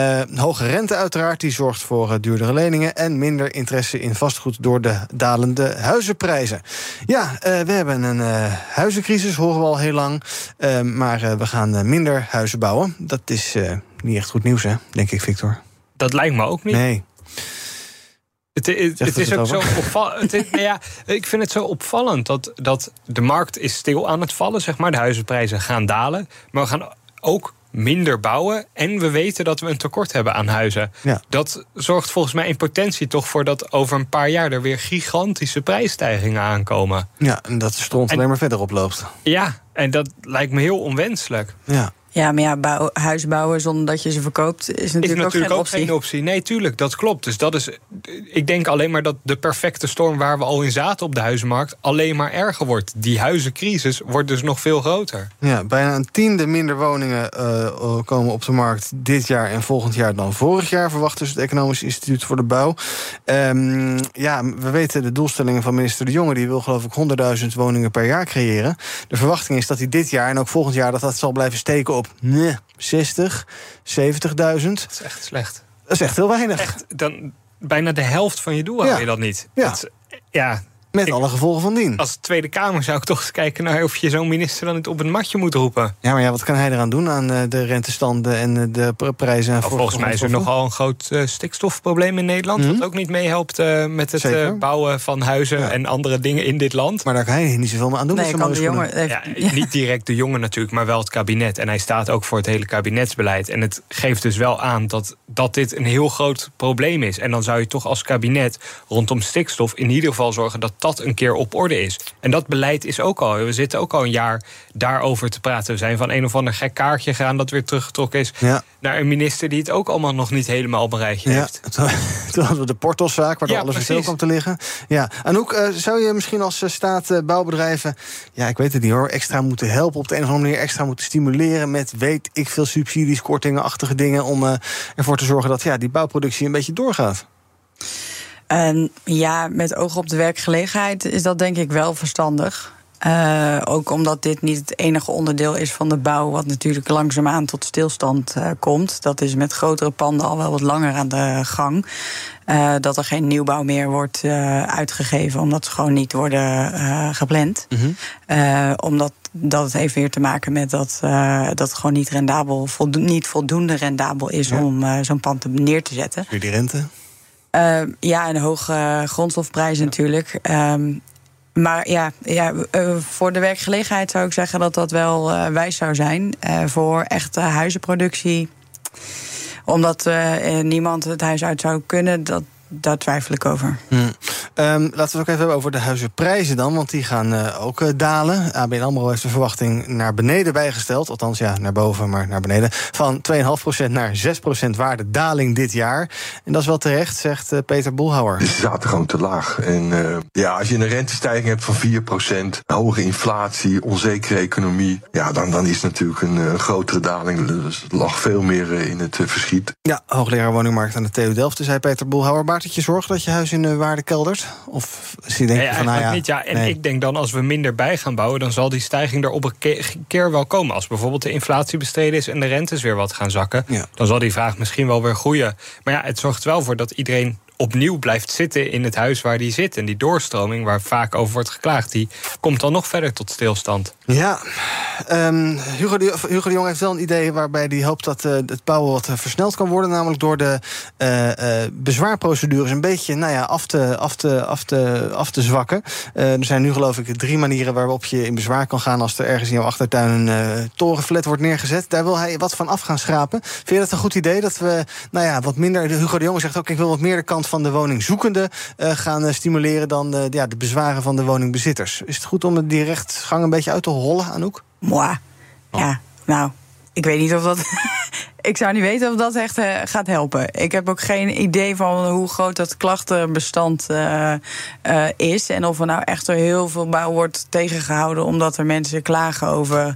Eh, hoge rente uiteraard, die zorgt voor eh, duurdere leningen... en minder interesse in vastgoed door de dalende huizenprijzen. Ja, eh, we hebben een huizencrisis, horen we al heel lang. Maar we gaan minder huizen bouwen. Dat is niet echt goed nieuws, hè, denk ik, Victor. Dat lijkt me ook niet. Nee. Het, het, het is ook zo opvallend. nou ja, ik vind het zo opvallend dat, dat de markt is stil aan het vallen. Zeg maar. De huizenprijzen gaan dalen. Maar we gaan ook minder bouwen. En we weten dat we een tekort hebben aan huizen. Ja. Dat zorgt volgens mij in potentie toch voor dat over een paar jaar er weer gigantische prijsstijgingen aankomen. Ja, en dat de stront alleen maar verder oploopt. Ja, en dat lijkt me heel onwenselijk. Ja. Ja, maar ja, bouw, huis bouwen zonder dat je ze verkoopt is natuurlijk, is natuurlijk ook, ook, geen optie. geen optie. Nee, tuurlijk, dat klopt. Dus dat is. Ik denk alleen maar dat de perfecte storm waar we al in zaten op de huizenmarkt alleen maar erger wordt. Die huizencrisis wordt dus nog veel groter. Ja, bijna een tiende minder woningen eh, komen op de markt dit jaar en volgend jaar dan vorig jaar, verwacht dus het Economisch Instituut voor de Bouw. Ehm, ja, we weten de doelstellingen van minister De Jonge. Die wil geloof ik 100.000 woningen per jaar creëren. De verwachting is dat hij dit jaar en ook volgend jaar dat dat zal blijven steken op nee, 60, 70.000. Dat is echt slecht. Dat is echt heel weinig. Echt, dan bijna de helft van je doel Ja. haal je dat niet. Ja. Dat, ja. Met alle gevolgen van dien. Als Tweede Kamer zou ik toch eens kijken naar of je zo'n minister dan niet op het matje moet roepen. Ja, maar ja, wat kan hij eraan doen aan eh, de rentestanden en eh, de pr- prijzen? Nou, volgens mij is er nogal een groot eh, stikstofprobleem in Nederland. Wat ook niet meehelpt eh, met het bouwen van huizen en andere dingen in dit land. Maar daar kan hij niet zoveel aan doen. Nee, kan de jongen. Ja, niet direct de jongen natuurlijk, maar wel het kabinet. En hij staat ook voor het hele kabinetsbeleid. En het geeft dus wel aan dat, dat dit een heel groot probleem is. En dan zou je toch als kabinet rondom stikstof in ieder geval zorgen dat dat een keer op orde is. En dat beleid is ook al. We zitten ook al een jaar daarover te praten. We zijn van een of ander gek kaartje gegaan dat weer teruggetrokken is. Ja. Naar een minister die het ook allemaal nog niet helemaal op een rijtje Ja, heeft. toen hadden we de Portoszaak, waar Ja, alles weer stil kwam te liggen. Ja, Anouk, eh, zou je misschien als eh, staat eh, bouwbedrijven... ja, ik weet het niet hoor, extra moeten helpen... op de een of andere manier extra moeten stimuleren... met weet ik veel subsidies, kortingen-achtige dingen... om ervoor te zorgen dat ja, die bouwproductie een beetje doorgaat? En ja, met oog op de werkgelegenheid is dat denk ik wel verstandig. Eh, ook omdat dit niet het enige onderdeel is van de bouw, wat natuurlijk langzaamaan tot stilstand eh, komt. Dat is met grotere panden al wel wat langer aan de gang. Eh, dat er geen nieuwbouw meer wordt uitgegeven, omdat ze gewoon niet worden gepland. Eh, omdat dat het heeft weer te maken met dat, dat het gewoon niet rendabel, voldo- niet voldoende rendabel is Ja. om zo'n pand te- neer te zetten. Weer die rente? Eh, ja, en hoge grondstofprijzen natuurlijk. Ehm, maar ja, ja eh, voor de werkgelegenheid zou ik zeggen dat dat wel eh, wijs zou zijn. Eh, voor echte huizenproductie. Omdat niemand het huis uit zou kunnen, dat, daar twijfel ik over. Hm. Ehm, laten we het ook even hebben over de huizenprijzen dan, want die gaan eh, ook eh, dalen. ABN AMRO heeft de verwachting naar beneden bijgesteld. Althans, ja, naar boven, maar naar beneden. Van 2,5% naar 6% waardedaling dit jaar. En dat is wel terecht, zegt eh, Peter Boelhouwer. Ze zaten gewoon te laag. En eh, ja, als je een rentestijging hebt van 4%, hoge inflatie, onzekere economie, ja, dan, dan is natuurlijk een eh, grotere daling. Dus het lag veel meer in het verschiet. Ja, hoogleraar woningmarkt aan de TU Delft, zei Peter Boelhouwer. Het je zorgen dat je huis in de waarde keldert? Of zie je Nee, denken van, nou eigenlijk ja, niet. Ja, en nee. ik denk dan als we minder bij gaan bouwen, dan zal die stijging er op een ke- keer wel komen. Als bijvoorbeeld de inflatie bestreden is en de rentes weer wat gaan zakken, dan zal die vraag misschien wel weer groeien. Maar ja, het zorgt wel voor dat iedereen opnieuw blijft zitten in het huis waar die zit. En die doorstroming, waar vaak over wordt geklaagd, die komt dan nog verder tot stilstand. Ja, ehm, Hugo, de, Hugo de Jong heeft wel een idee waarbij hij hoopt dat eh, het bouwen wat eh, versneld kan worden. Namelijk door de eh, eh, bezwaarprocedures een beetje nou ja, af, te, af, te, af, te, af te zwakken. Er zijn nu geloof ik drie manieren waarop je in bezwaar kan gaan als er ergens in jouw achtertuin een torenflat wordt neergezet. Daar wil hij wat van af gaan schrapen. Vind je dat een goed idee dat we nou ja, wat minder. Hugo de Jong zegt ook: ik wil wat meer de kant van de woningzoekende eh, gaan eh, stimuleren dan eh, ja, de bezwaren van de woningbezitters. Is het goed om die rechtsgang een beetje uit te hollen, Anouk? Moi. Ja, nou, ik weet niet of dat. ik zou niet weten of dat echt gaat helpen. Ik heb ook geen idee van hoe groot dat klachtenbestand is. En of er nou echt er heel veel bouw wordt tegengehouden omdat er mensen klagen over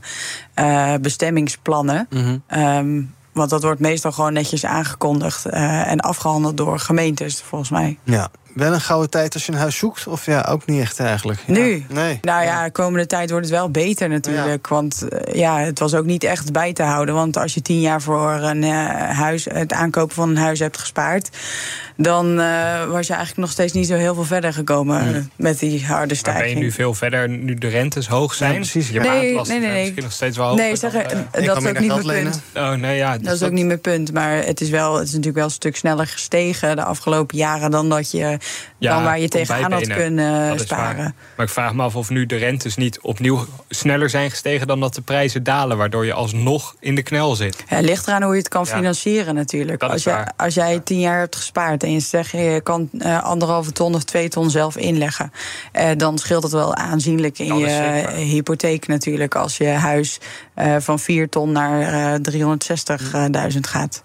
bestemmingsplannen. Ehm, want dat wordt meestal gewoon netjes aangekondigd eh, en afgehandeld door gemeentes, volgens mij. Ja, wel een gouden tijd als je een huis zoekt? Of ja, ook niet echt eigenlijk? Ja. Nu? Nee. Nou ja, de komende tijd wordt het wel beter natuurlijk. Want eh, ja, het was ook niet echt bij te houden. Want als je tien jaar voor een eh, huis, het aankopen van een huis hebt gespaard... dan eh, was je eigenlijk nog steeds niet zo heel veel verder gekomen met die harde Maar ben je stijging. nu veel verder, nu de rentes hoog zijn? precies, Je Nee, nee, nee, nee. misschien nog steeds wel hoger Nee, zeg, dan, dat is ook niet mijn punt. Oh, nee, ja. Dat is ook niet mijn punt. Maar het is, wel, het is natuurlijk wel een stuk sneller gestegen de afgelopen jaren dan dat je dan waar je tegenaan had kunnen sparen. waar. Maar ik vraag me af of nu de rentes niet opnieuw sneller zijn gestegen dan dat de prijzen dalen, waardoor je alsnog in de knel zit. Ja, het ligt eraan hoe je het kan Ja. financieren natuurlijk. Dat Als, je, als jij tien jaar hebt gespaard en je zegt je kan eh, anderhalve ton of twee ton zelf inleggen, eh, dan scheelt het wel aanzienlijk in je zeker hypotheek natuurlijk. Als je huis eh, van 4 ton naar eh 360.000 gaat.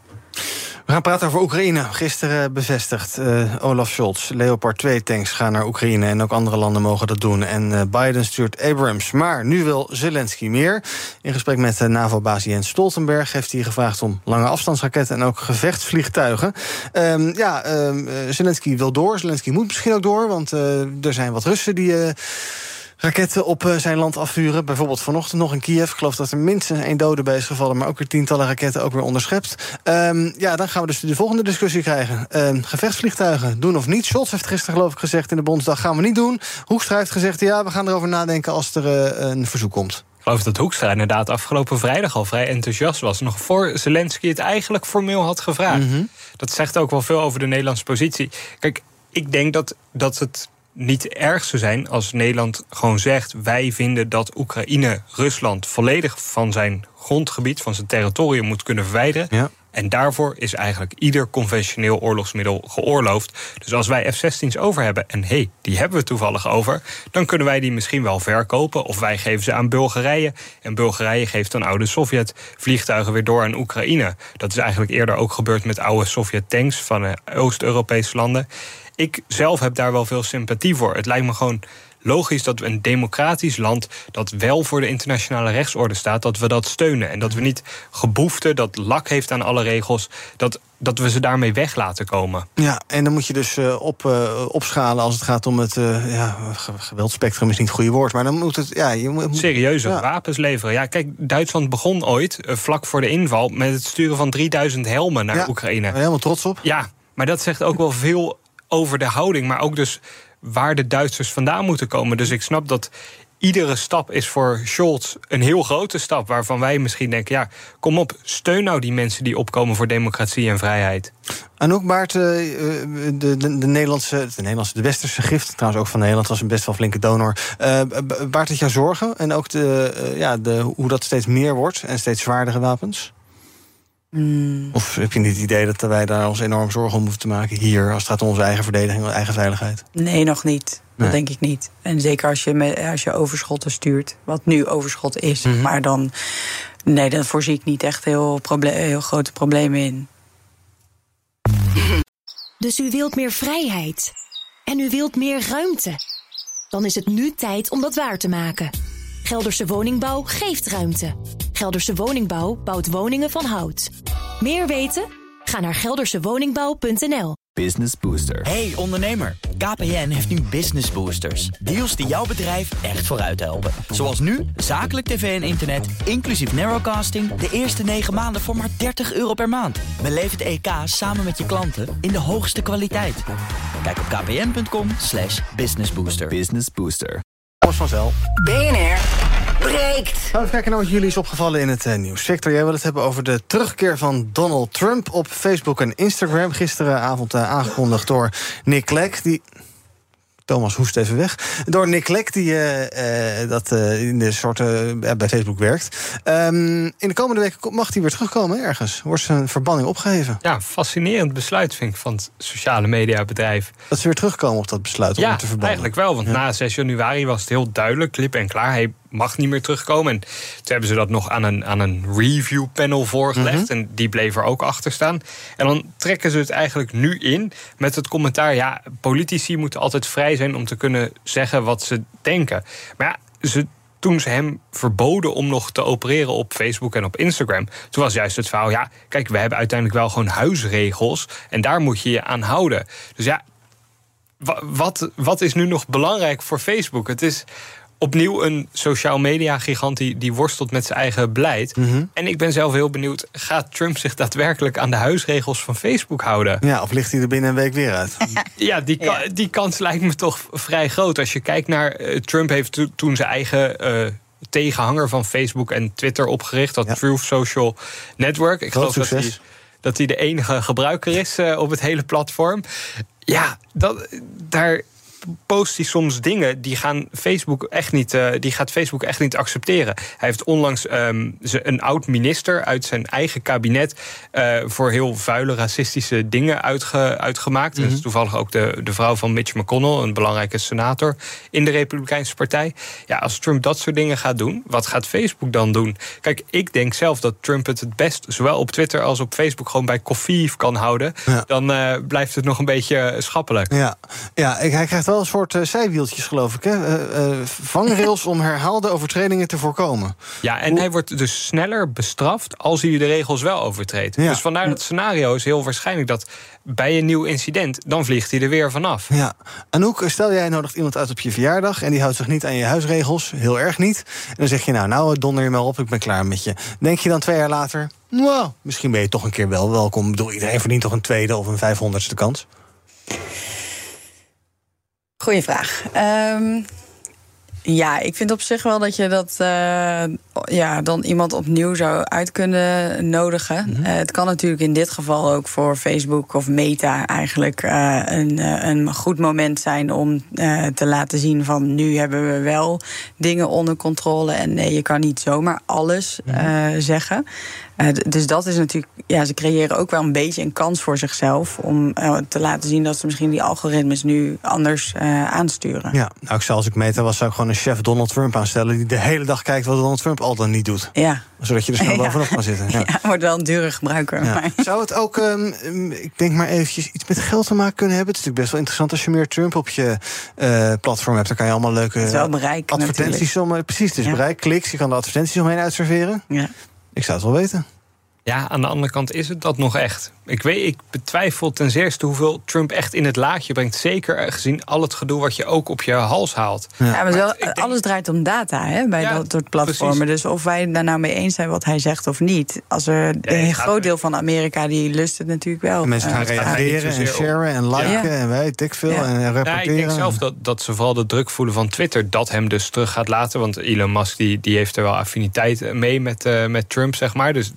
We gaan praten over Oekraïne. Gisteren bevestigd. eh, Olaf Scholz, Leopard 2 tanks gaan naar Oekraïne. En ook andere landen mogen dat doen. En eh, Biden stuurt Abrams. Maar nu wil Zelensky meer. In gesprek met uh, NAVO-baas Jens Stoltenberg heeft hij gevraagd om lange afstandsraketten en ook gevechtsvliegtuigen. Ehm, ja, ehm, eh, Zelensky wil door. Zelensky moet misschien ook door, want er zijn wat Russen die. Raketten op eh, zijn land afvuren. Bijvoorbeeld vanochtend nog in Kiev. Ik geloof dat er minstens één dode bij is gevallen... maar ook weer tientallen raketten ook weer onderschept. Ehm, ja, dan gaan we dus de volgende discussie krijgen. Ehm, gevechtsvliegtuigen, doen of niet? Scholz heeft gisteren geloof ik gezegd in de Bondsdag... gaan we niet doen. Hoekstra heeft gezegd, ja, we gaan erover nadenken... als er eh, een verzoek komt. Ik geloof dat Hoekstra inderdaad afgelopen vrijdag al vrij enthousiast was. Nog voor Zelensky het eigenlijk formeel had gevraagd. Dat zegt ook wel veel over de Nederlandse positie. Kijk, ik denk dat, dat het niet erg zou zijn als Nederland gewoon zegt... wij vinden dat Oekraïne Rusland volledig van zijn grondgebied... van zijn territorium moet kunnen verwijderen. Ja. En daarvoor is eigenlijk ieder conventioneel oorlogsmiddel geoorloofd. Dus als wij F-16's over hebben, en hé, hey, die hebben we toevallig over... dan kunnen wij die misschien wel verkopen. Of wij geven ze aan Bulgarije. En Bulgarije geeft dan oude Sovjet-vliegtuigen weer door aan Oekraïne. Dat is eigenlijk eerder ook gebeurd met oude Sovjet-tanks... van eh, Oost-Europese landen. Ik zelf heb daar wel veel sympathie voor. Het lijkt me gewoon logisch dat we een democratisch land dat wel voor de internationale rechtsorde staat, dat we dat steunen. En dat we niet geboefte dat lak heeft aan alle regels, dat, dat we ze daarmee weg laten komen. Ja, en dan moet je dus uh, op, uh, opschalen als het gaat om het uh, ja, geweldspectrum is niet het goede woord, maar dan moet het ja, je moet serieuze ja. wapens leveren. Ja, kijk, Duitsland begon ooit vlak voor de inval met het sturen van 3000 helmen naar ja, Oekraïne. Helemaal trots op. Ja, maar dat zegt ook wel veel over de houding, maar ook dus waar de Duitsers vandaan moeten komen. Dus ik snap dat iedere stap is voor Scholz een heel grote stap. Waarvan wij misschien denken, ja, kom op, steun nou die mensen die opkomen voor democratie en vrijheid. Anouk Baart, de, de, de, Nederlandse, de Nederlandse, de westerse gift, trouwens ook van Nederland, was een best wel flinke donor. Uh, baart het jou zorgen? En ook de, uh, ja, de, hoe dat steeds meer wordt en steeds zwaardere wapens? Mm. Of heb je niet het idee dat wij daar ons enorm zorgen om hoeven te maken hier, als het gaat om onze eigen verdediging, onze eigen veiligheid? Nee, nog niet. Dat nee. denk ik niet. En zeker als je, met, als je overschotten stuurt, wat nu overschot is. Mm -hmm. Maar dan, nee, dan voorzie ik niet echt heel, proble heel grote problemen in. Dus u wilt meer vrijheid. En u wilt meer ruimte. Dan is het nu tijd om dat waar te maken. Gelderse Woningbouw geeft ruimte. Gelderse Woningbouw bouwt woningen van hout. Meer weten? Ga naar geldersewoningbouw.nl. Business Booster. Hey ondernemer, KPN heeft nu Business Boosters. Deals die jouw bedrijf echt vooruit helpen. Zoals nu, zakelijk tv en internet, inclusief narrowcasting... de eerste 9 maanden voor maar 30 euro per maand. Beleef het EK samen met je klanten in de hoogste kwaliteit. Kijk op kpn.com slash businessbooster. Business Booster. Thomas van Zel. BNR breekt. Gaan we kijken naar wat jullie is opgevallen in het uh, nieuws. Victor, jij wil het hebben over de terugkeer van Donald Trump op Facebook en Instagram. Gisteravond uh, aangekondigd door Nick Clegg. Die Thomas hoest even weg. Door Nick Clegg, die uh, uh, dat uh, in de soort bij Facebook werkt. Um, in de komende weken mag hij weer terugkomen ergens. Wordt zijn verbanning opgeheven. Ja, fascinerend besluit vind ik van het sociale mediabedrijf. Dat ze weer terugkomen op dat besluit om ja, te verbannen. eigenlijk wel. Want ja. na 6 januari was het heel duidelijk, klip en klaar. Hij mag niet meer terugkomen. En toen hebben ze dat nog aan een, aan een review panel voorgelegd. Mm -hmm. En die bleef er ook achter staan. En dan trekken ze het eigenlijk nu in met het commentaar... ja, politici moeten altijd vrij zijn om te kunnen zeggen wat ze denken. Maar ja, ze, toen ze hem verboden om nog te opereren op Facebook en op Instagram... toen was juist het verhaal, ja, kijk, we hebben uiteindelijk wel gewoon huisregels... en daar moet je je aan houden. Dus ja, wat, wat is nu nog belangrijk voor Facebook? Het is opnieuw een sociaal media gigant die, die worstelt met zijn eigen beleid. Mhm. Mm -hmm. En ik ben zelf heel benieuwd, gaat Trump zich daadwerkelijk aan de huisregels van Facebook houden? Ja, of ligt hij er binnen een week weer uit? ja, die, ja. die kans lijkt me toch vrij groot. Als je kijkt naar, uh, Trump heeft to, toen zijn eigen... Uh, tegenhanger van Facebook en Twitter opgericht, dat ja. Truth Social Network. Ik Groot geloof dat hij, dat hij de enige gebruiker is uh, op het hele platform. Ja, dat, daar post hij soms dingen die gaan Facebook echt niet, uh, die gaat Facebook echt niet accepteren. Hij heeft onlangs um, een oud minister uit zijn eigen kabinet uh, voor heel vuile racistische dingen uitge, uitgemaakt. Mm -hmm. Dat is toevallig ook de, de vrouw van Mitch McConnell, een belangrijke senator in de Republikeinse Partij. Ja, als Trump dat soort dingen gaat doen, wat gaat Facebook dan doen? Kijk, ik denk zelf dat Trump het het best, zowel op Twitter als op Facebook, gewoon bij koffie kan houden. Ja. Dan uh, blijft het nog een beetje schappelijk. Ja, ja hij krijgt wel een soort uh, zijwieltjes, geloof ik. Hè? Uh, vangrails om herhaalde overtredingen te voorkomen. Ja, en Hoe... hij wordt dus sneller bestraft als hij de regels wel overtreedt. Ja. Dus vandaar dat scenario is heel waarschijnlijk dat bij een nieuw incident, dan vliegt hij er weer vanaf. Ja. Anouk, stel jij nodigt iemand uit op je verjaardag en die houdt zich niet aan je huisregels, heel erg niet. En dan zeg je, nou, nou, donder je maar op, ik ben klaar met je. Denk je dan twee jaar later, nou, misschien ben je toch een keer wel welkom. Ik bedoel, iedereen verdient toch een tweede of een vijfhonderdste kans? Goeie vraag. Um, ja, ik vind op zich wel dat je dat uh, ja, dan iemand opnieuw zou uit kunnen nodigen. Mm -hmm. uh, het kan natuurlijk in dit geval ook voor Facebook of Meta eigenlijk uh, een, een goed moment zijn om te laten zien van nu hebben we wel dingen onder controle en nee, je kan niet zomaar alles mm -hmm. zeggen. Dus dat is natuurlijk, ja, ze creëren ook wel een beetje een kans voor zichzelf om te laten zien dat ze misschien die algoritmes nu anders aansturen. Ja, nou, ik zou als ik Meta was, zou ik gewoon een chef Donald Trump aanstellen die de hele dag kijkt wat Donald Trump al dan niet doet. Ja. Zodat je er snel bovenop kan zitten. Ja. ja, wordt wel een dure gebruiker. Ja. Zou het ook, um, ik denk maar eventjes, iets met geld te maken kunnen hebben? Het is natuurlijk best wel interessant als je meer Trump op je uh, platform hebt. Dan kan je allemaal leuke bereik, advertenties om. Precies, dus ja. bereik, kliks. Je kan de advertenties omheen uitserveren. Ja. Ik zou het wel weten. Ja, aan de andere kant is het dat nog echt. Ik, weet, ik betwijfel ten zeerste hoeveel Trump echt in het laadje brengt. Zeker gezien al het gedoe wat je ook op je hals haalt. Ja, maar, wel, denk... alles draait om data hè, bij ja, dat soort platformen. Precies. Dus of wij daar nou mee eens zijn wat hij zegt of niet. Als er ja, een groot deel van Amerika die lust het natuurlijk wel. En mensen gaan uh, reageren en sharen en liken ja. en weet ik veel. En rapporteren. Ja, ik denk zelf dat, dat ze vooral de druk voelen van Twitter. Dat hem dus terug gaat laten. Want Elon Musk die, die heeft er wel affiniteit mee met, uh, met Trump, zeg maar. Dus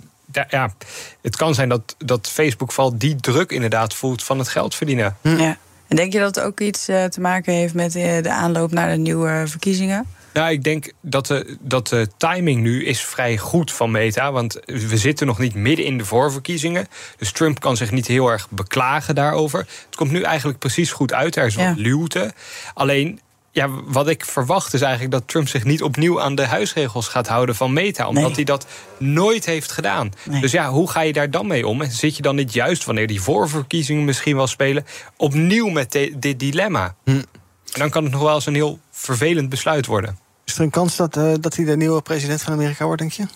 ja, het kan zijn dat, dat Facebook vooral die druk inderdaad voelt van het geld verdienen. Ja. En denk je dat het ook iets uh, te maken heeft met uh, de aanloop naar de nieuwe verkiezingen? Nou, ik denk dat de, dat de timing nu is vrij goed van Meta. Want we zitten nog niet midden in de voorverkiezingen. Dus Trump kan zich niet heel erg beklagen daarover. Het komt nu eigenlijk precies goed uit. Er is wat ja. luwte. Alleen ja, wat ik verwacht is eigenlijk dat Trump zich niet opnieuw aan de huisregels gaat houden van Meta. Omdat nee. hij dat nooit heeft gedaan. Nee. Dus ja, hoe ga je daar dan mee om? En zit je dan niet juist, wanneer die voorverkiezingen misschien wel spelen, opnieuw met dit dilemma? Hm. En dan kan het nog wel eens een heel vervelend besluit worden. Is er een kans dat, uh, dat hij de nieuwe president van Amerika wordt, denk je?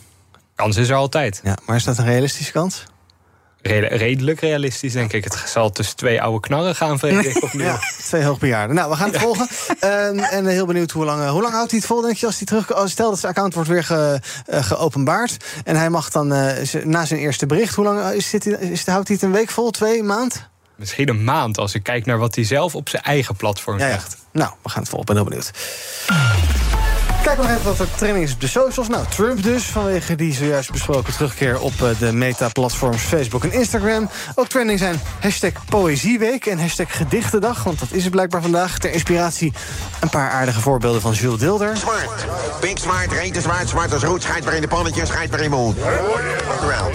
Kans is er altijd. Ja, maar is dat een realistische kans? Redelijk realistisch, denk ik. Het zal tussen twee oude knarren gaan, vrees ik. Of ja, twee hoogbejaarden. Nou, we gaan het volgen. Um, en heel benieuwd hoe lang, hoe lang houdt hij het vol, denk je, als hij terug... Als stel dat zijn account wordt weer ge, uh, geopenbaard... en hij mag dan uh, na zijn eerste bericht... hoe lang is dit, is, houdt hij het een week vol, twee, maand? Misschien een maand, als ik kijk naar wat hij zelf op zijn eigen platform zegt. Ja. Nou, we gaan het volgen. ben heel benieuwd. Kijk nog even wat er trending is op de socials. Nou, Trump dus, vanwege die zojuist besproken terugkeer op de meta-platforms Facebook en Instagram. Ook trending zijn hashtag Poëzieweek en hashtag Gedichtendag, want dat is het blijkbaar vandaag. Ter inspiratie een paar aardige voorbeelden van Jules Dilder. Smart, pink smart, reten zwart, zwart als roet, schijt maar in de pannetje, schijt maar in mond. Wel.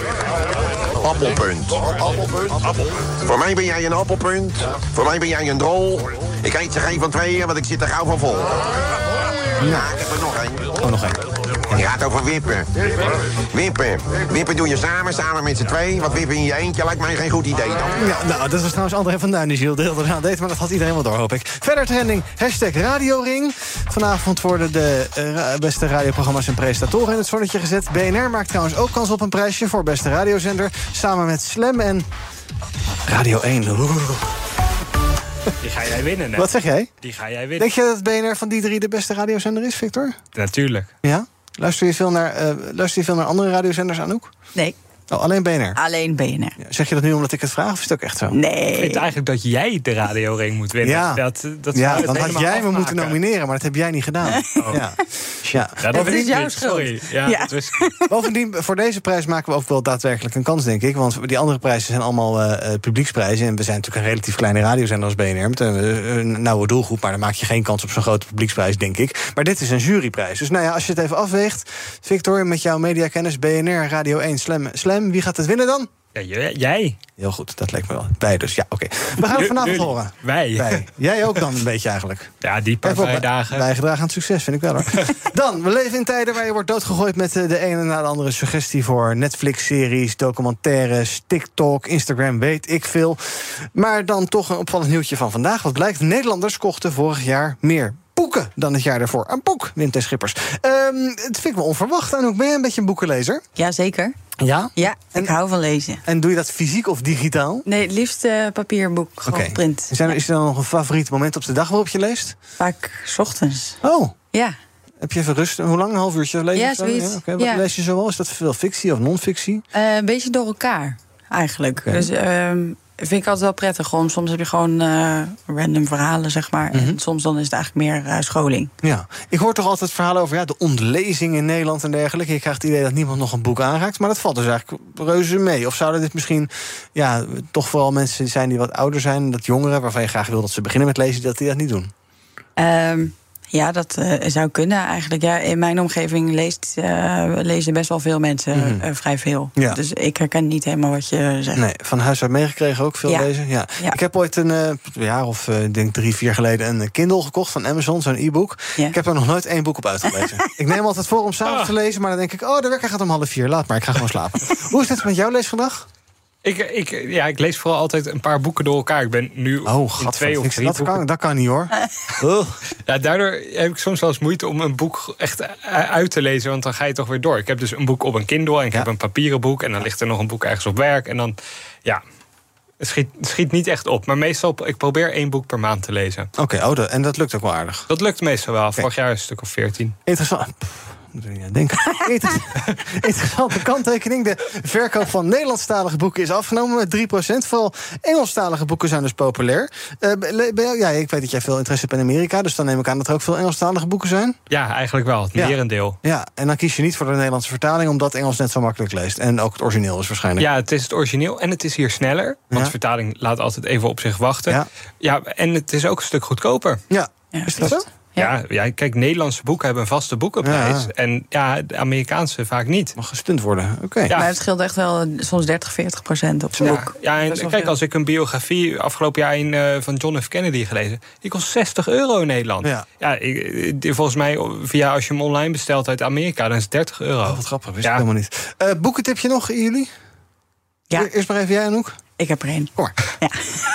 Appelpunt. Appelpunt. Appel. Voor mij ben jij een appelpunt. Voor mij ben jij een drol. Ik eet ze geen van tweeën, want ik zit er gauw van vol. Ja, ik heb er nog één. Oh, nog één. En die gaat over wippen. Wippen. Wippen doe je samen, samen met z'n twee. Want wippen in je eentje lijkt mij geen goed idee dan. Ja, nou, dat was trouwens André van Duin die Gilles deelde aan deed. Maar dat had iedereen wel door, hoop ik. Verder trending, hashtag Radioring. Vanavond worden de uh, beste radioprogramma's en presentatoren in het zonnetje gezet. BNR maakt trouwens ook kans op een prijsje voor beste radiozender. Samen met Slam en Radio 1. Die ga jij winnen, hè? Wat zeg jij? Die ga jij winnen. Denk je dat BNR van die drie de beste radiozender is, Victor? Natuurlijk. Ja? Luister je veel naar, uh, luister je veel naar andere radiozenders, Anouk? Nee. Oh, alleen BNR? Alleen BNR. Zeg je dat nu omdat ik het vraag, of is het ook echt zo? Nee. Ik vind eigenlijk dat jij de radioring moet winnen. Ja, dat, dat ja zou dan had jij me moeten nomineren, maar dat heb jij niet gedaan. Oh. Ja. Ja. Ja, dat is weet jouw niet. schuld. Sorry. Ja. Bovendien, voor deze prijs maken we ook wel daadwerkelijk een kans, denk ik. Want die andere prijzen zijn allemaal eh, eh, publieksprijzen. En we zijn natuurlijk een relatief kleine radiozender als BNR. Met een, eh, een nauwe doelgroep, maar dan maak je geen kans op zo'n grote publieksprijs, denk ik. Maar dit is een juryprijs. Dus nou ja, als je het even afweegt, Victor, met jouw mediakennis, BNR, Radio 1, Slam, Slam, wie gaat het winnen dan? Ja, jij. Heel goed, dat leek me wel. Wij dus, ja, oké. We gaan het vanavond horen. Wij. Wij. Jij ook dan een beetje eigenlijk. Ja, die paar vrijdagen. Bijgedragen aan het succes, vind ik wel hoor. Dan, we leven in tijden waar je wordt doodgegooid met eh, de ene na de andere suggestie voor Netflix-series, documentaires, TikTok, Instagram, weet ik veel. Maar dan toch een opvallend nieuwtje van vandaag. Wat blijkt, Nederlanders kochten vorig jaar meer boeken dan het jaar daarvoor. Een boek, Wim T. Schippers. Ehm, het vind ik wel onverwacht. En ook ben je een beetje een boekenlezer? Jazeker. Ja? Ja, ik hou van lezen. En doe je dat fysiek of digitaal? Nee, het liefst eh, papierboek, gewoon print. Zijn er- Is er dan nog een favoriet moment op de dag waarop je leest? Vaak 's ochtends. Oh. Ja. Heb je even rust? Hoe lang? Een half uurtje lezen? Ja, zoiets. Wat Ja. lees je zoal? Is dat veel fictie of non-fictie? Eh, een beetje door elkaar, eigenlijk. Dus ehm, vind ik altijd wel prettig om. Soms heb je gewoon eh, random verhalen, zeg maar. Mhm. En soms dan is het eigenlijk meer eh, scholing. Ja. Ik hoor toch altijd verhalen over ja, de ontlezing in Nederland en dergelijke. Ik krijg het idee dat niemand nog een boek aanraakt. Maar dat valt dus eigenlijk reuze mee. Of zouden dit misschien ja, toch vooral mensen zijn die wat ouder zijn... dat jongeren waarvan je graag wil dat ze beginnen met lezen... dat die dat niet doen? Ehm, ja, dat eh, zou kunnen eigenlijk. Ja, in mijn omgeving leest, eh, lezen best wel veel mensen Mhm. eh, vrij veel. Ja. Dus ik herken niet helemaal wat je zegt. Nee, van huis uit meegekregen ook veel Ja. lezen. Ja. Ja. Ik heb ooit een jaar of denk drie, vier geleden een Kindle gekocht van Amazon, zo'n e-book. Ik heb er nog nooit één boek op uitgelezen. ik neem altijd voor om s'avonds te lezen, maar dan denk ik, oh, de wekker gaat om half vier. Laat maar, ik ga gewoon slapen. Hoe is het met jouw leesgedrag? Ik, ik, ja, ik lees vooral altijd een paar boeken door elkaar. Ik ben nu Oh, in twee of drie dat, boeken. kan, dat kan niet hoor. Ja, daardoor heb ik soms wel eens moeite om een boek echt uit te lezen, want dan ga je toch weer door. Ik heb dus een boek op een Kindle en ik heb een papieren boek en dan ligt er nog een boek ergens op werk en dan, ja, het schiet, het schiet niet echt op. Maar meestal, ik probeer één boek per maand te lezen. Oké, oh, dat- en dat lukt ook wel aardig. Dat lukt meestal wel. Vorig jaar een stuk of veertien. Interessant. Moet er niet aan denken. Inter- Interessante kanttekening. De verkoop van Nederlandstalige boeken is afgenomen met 3%. Vooral Engelstalige boeken zijn dus populair. Eh, ja, ik weet dat jij veel interesse hebt in Amerika. Dus dan neem ik aan dat er ook veel Engelstalige boeken zijn. Ja, eigenlijk wel. Het Ja. merendeel. Ja, en dan kies je niet voor de Nederlandse vertaling... omdat Engels net zo makkelijk leest. En ook het origineel is waarschijnlijk. Ja, het is het origineel en het is hier sneller. Want Ja. de vertaling laat altijd even op zich wachten. Ja. Ja. en het is ook een stuk goedkoper. Ja, is dat zo? Ja, ja, kijk, Nederlandse boeken hebben een vaste boekenprijs. Ja. En ja, de Amerikaanse vaak niet. Mag gestunt worden, oké. Ja. Maar het scheelt echt wel eh, soms 30, 40 procent op zo'n Ja, boek. ja en kijk, veel. als ik een biografie afgelopen jaar in, eh, van John F. Kennedy gelezen... die kost 60 euro in Nederland. Ja. ik, volgens mij, via als je hem online bestelt uit Amerika... dan is het 30 euro. Oh, wat grappig, wist ik helemaal niet. Eh boekentipje nog, jullie? Ja. Eerst maar even jij, Anouk. Ik heb er één. Kom maar.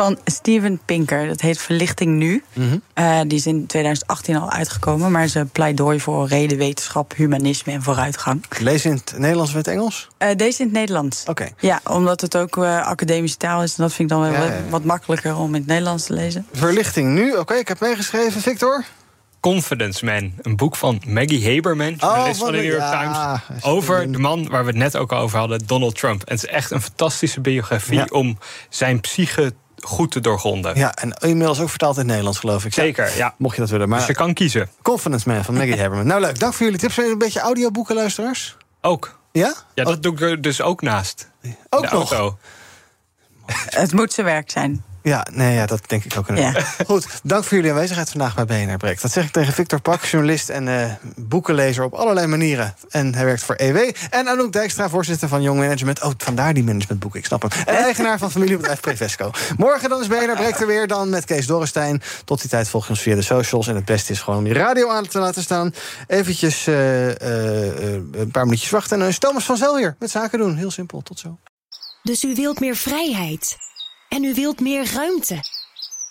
Van Steven Pinker. Dat heet Verlichting Nu. Mhm. Eh, die is in 2018 al uitgekomen. Maar ze pleidooi voor reden, wetenschap, humanisme en vooruitgang. Lees in het Nederlands of in het Engels? Eh, deze in het Nederlands. Oké. Ja, omdat het ook eh, academische taal is. En dat vind ik dan wel Ja, wat- ja, ja. wat makkelijker om in het Nederlands te lezen. Verlichting nu. Oké, ik heb meegeschreven. Victor? Confidence Man. Een boek van Maggie Haberman, journalist wat van de New York ja, Times. Over de man waar we het net ook al over hadden, Donald Trump. En het is echt een fantastische biografie Ja. om zijn psyche goed te doorgronden. Ja, en inmiddels ook vertaald in het Nederlands, geloof ik. Zeker, ja. Mocht je dat willen. Maar Dus je kan kiezen. Confidence Man van Maggie Haberman. Nou, leuk. Dank voor jullie tips. Een beetje audioboeken, luisteraars? Ook. Ja? Ja, dat doe ik er dus ook naast. Ook de nog? auto. Het moet zijn werk zijn. Ja, nee, ja, dat denk ik ook. inderdaad. Goed, dank voor jullie aanwezigheid vandaag bij BNR Breekt. Dat zeg ik tegen Victor Pak, journalist en eh, boekenlezer op allerlei manieren. En hij werkt voor EW. En Anouk Dijkstra, voorzitter van Young Management. Oh, vandaar die managementboeken, ik snap hem. En eigenaar van familiebedrijf Prevesco. Morgen dan is BNR Breekt er weer, dan met Kees Dorrestein. Tot die tijd volg je ons via de socials. En het beste is gewoon om je radio aan te laten staan. Eventjes eh, eh, eh, een paar minuutjes wachten. En dan is Thomas van Zel weer met zaken doen. Heel simpel, tot zo. Dus u wilt meer vrijheid. En u wilt meer ruimte.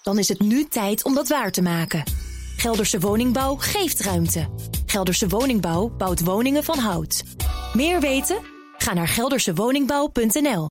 Dan is het nu tijd om dat waar te maken. Gelderse Woningbouw geeft ruimte. Gelderse Woningbouw bouwt woningen van hout. Meer weten? Ga naar geldersewoningbouw.nl.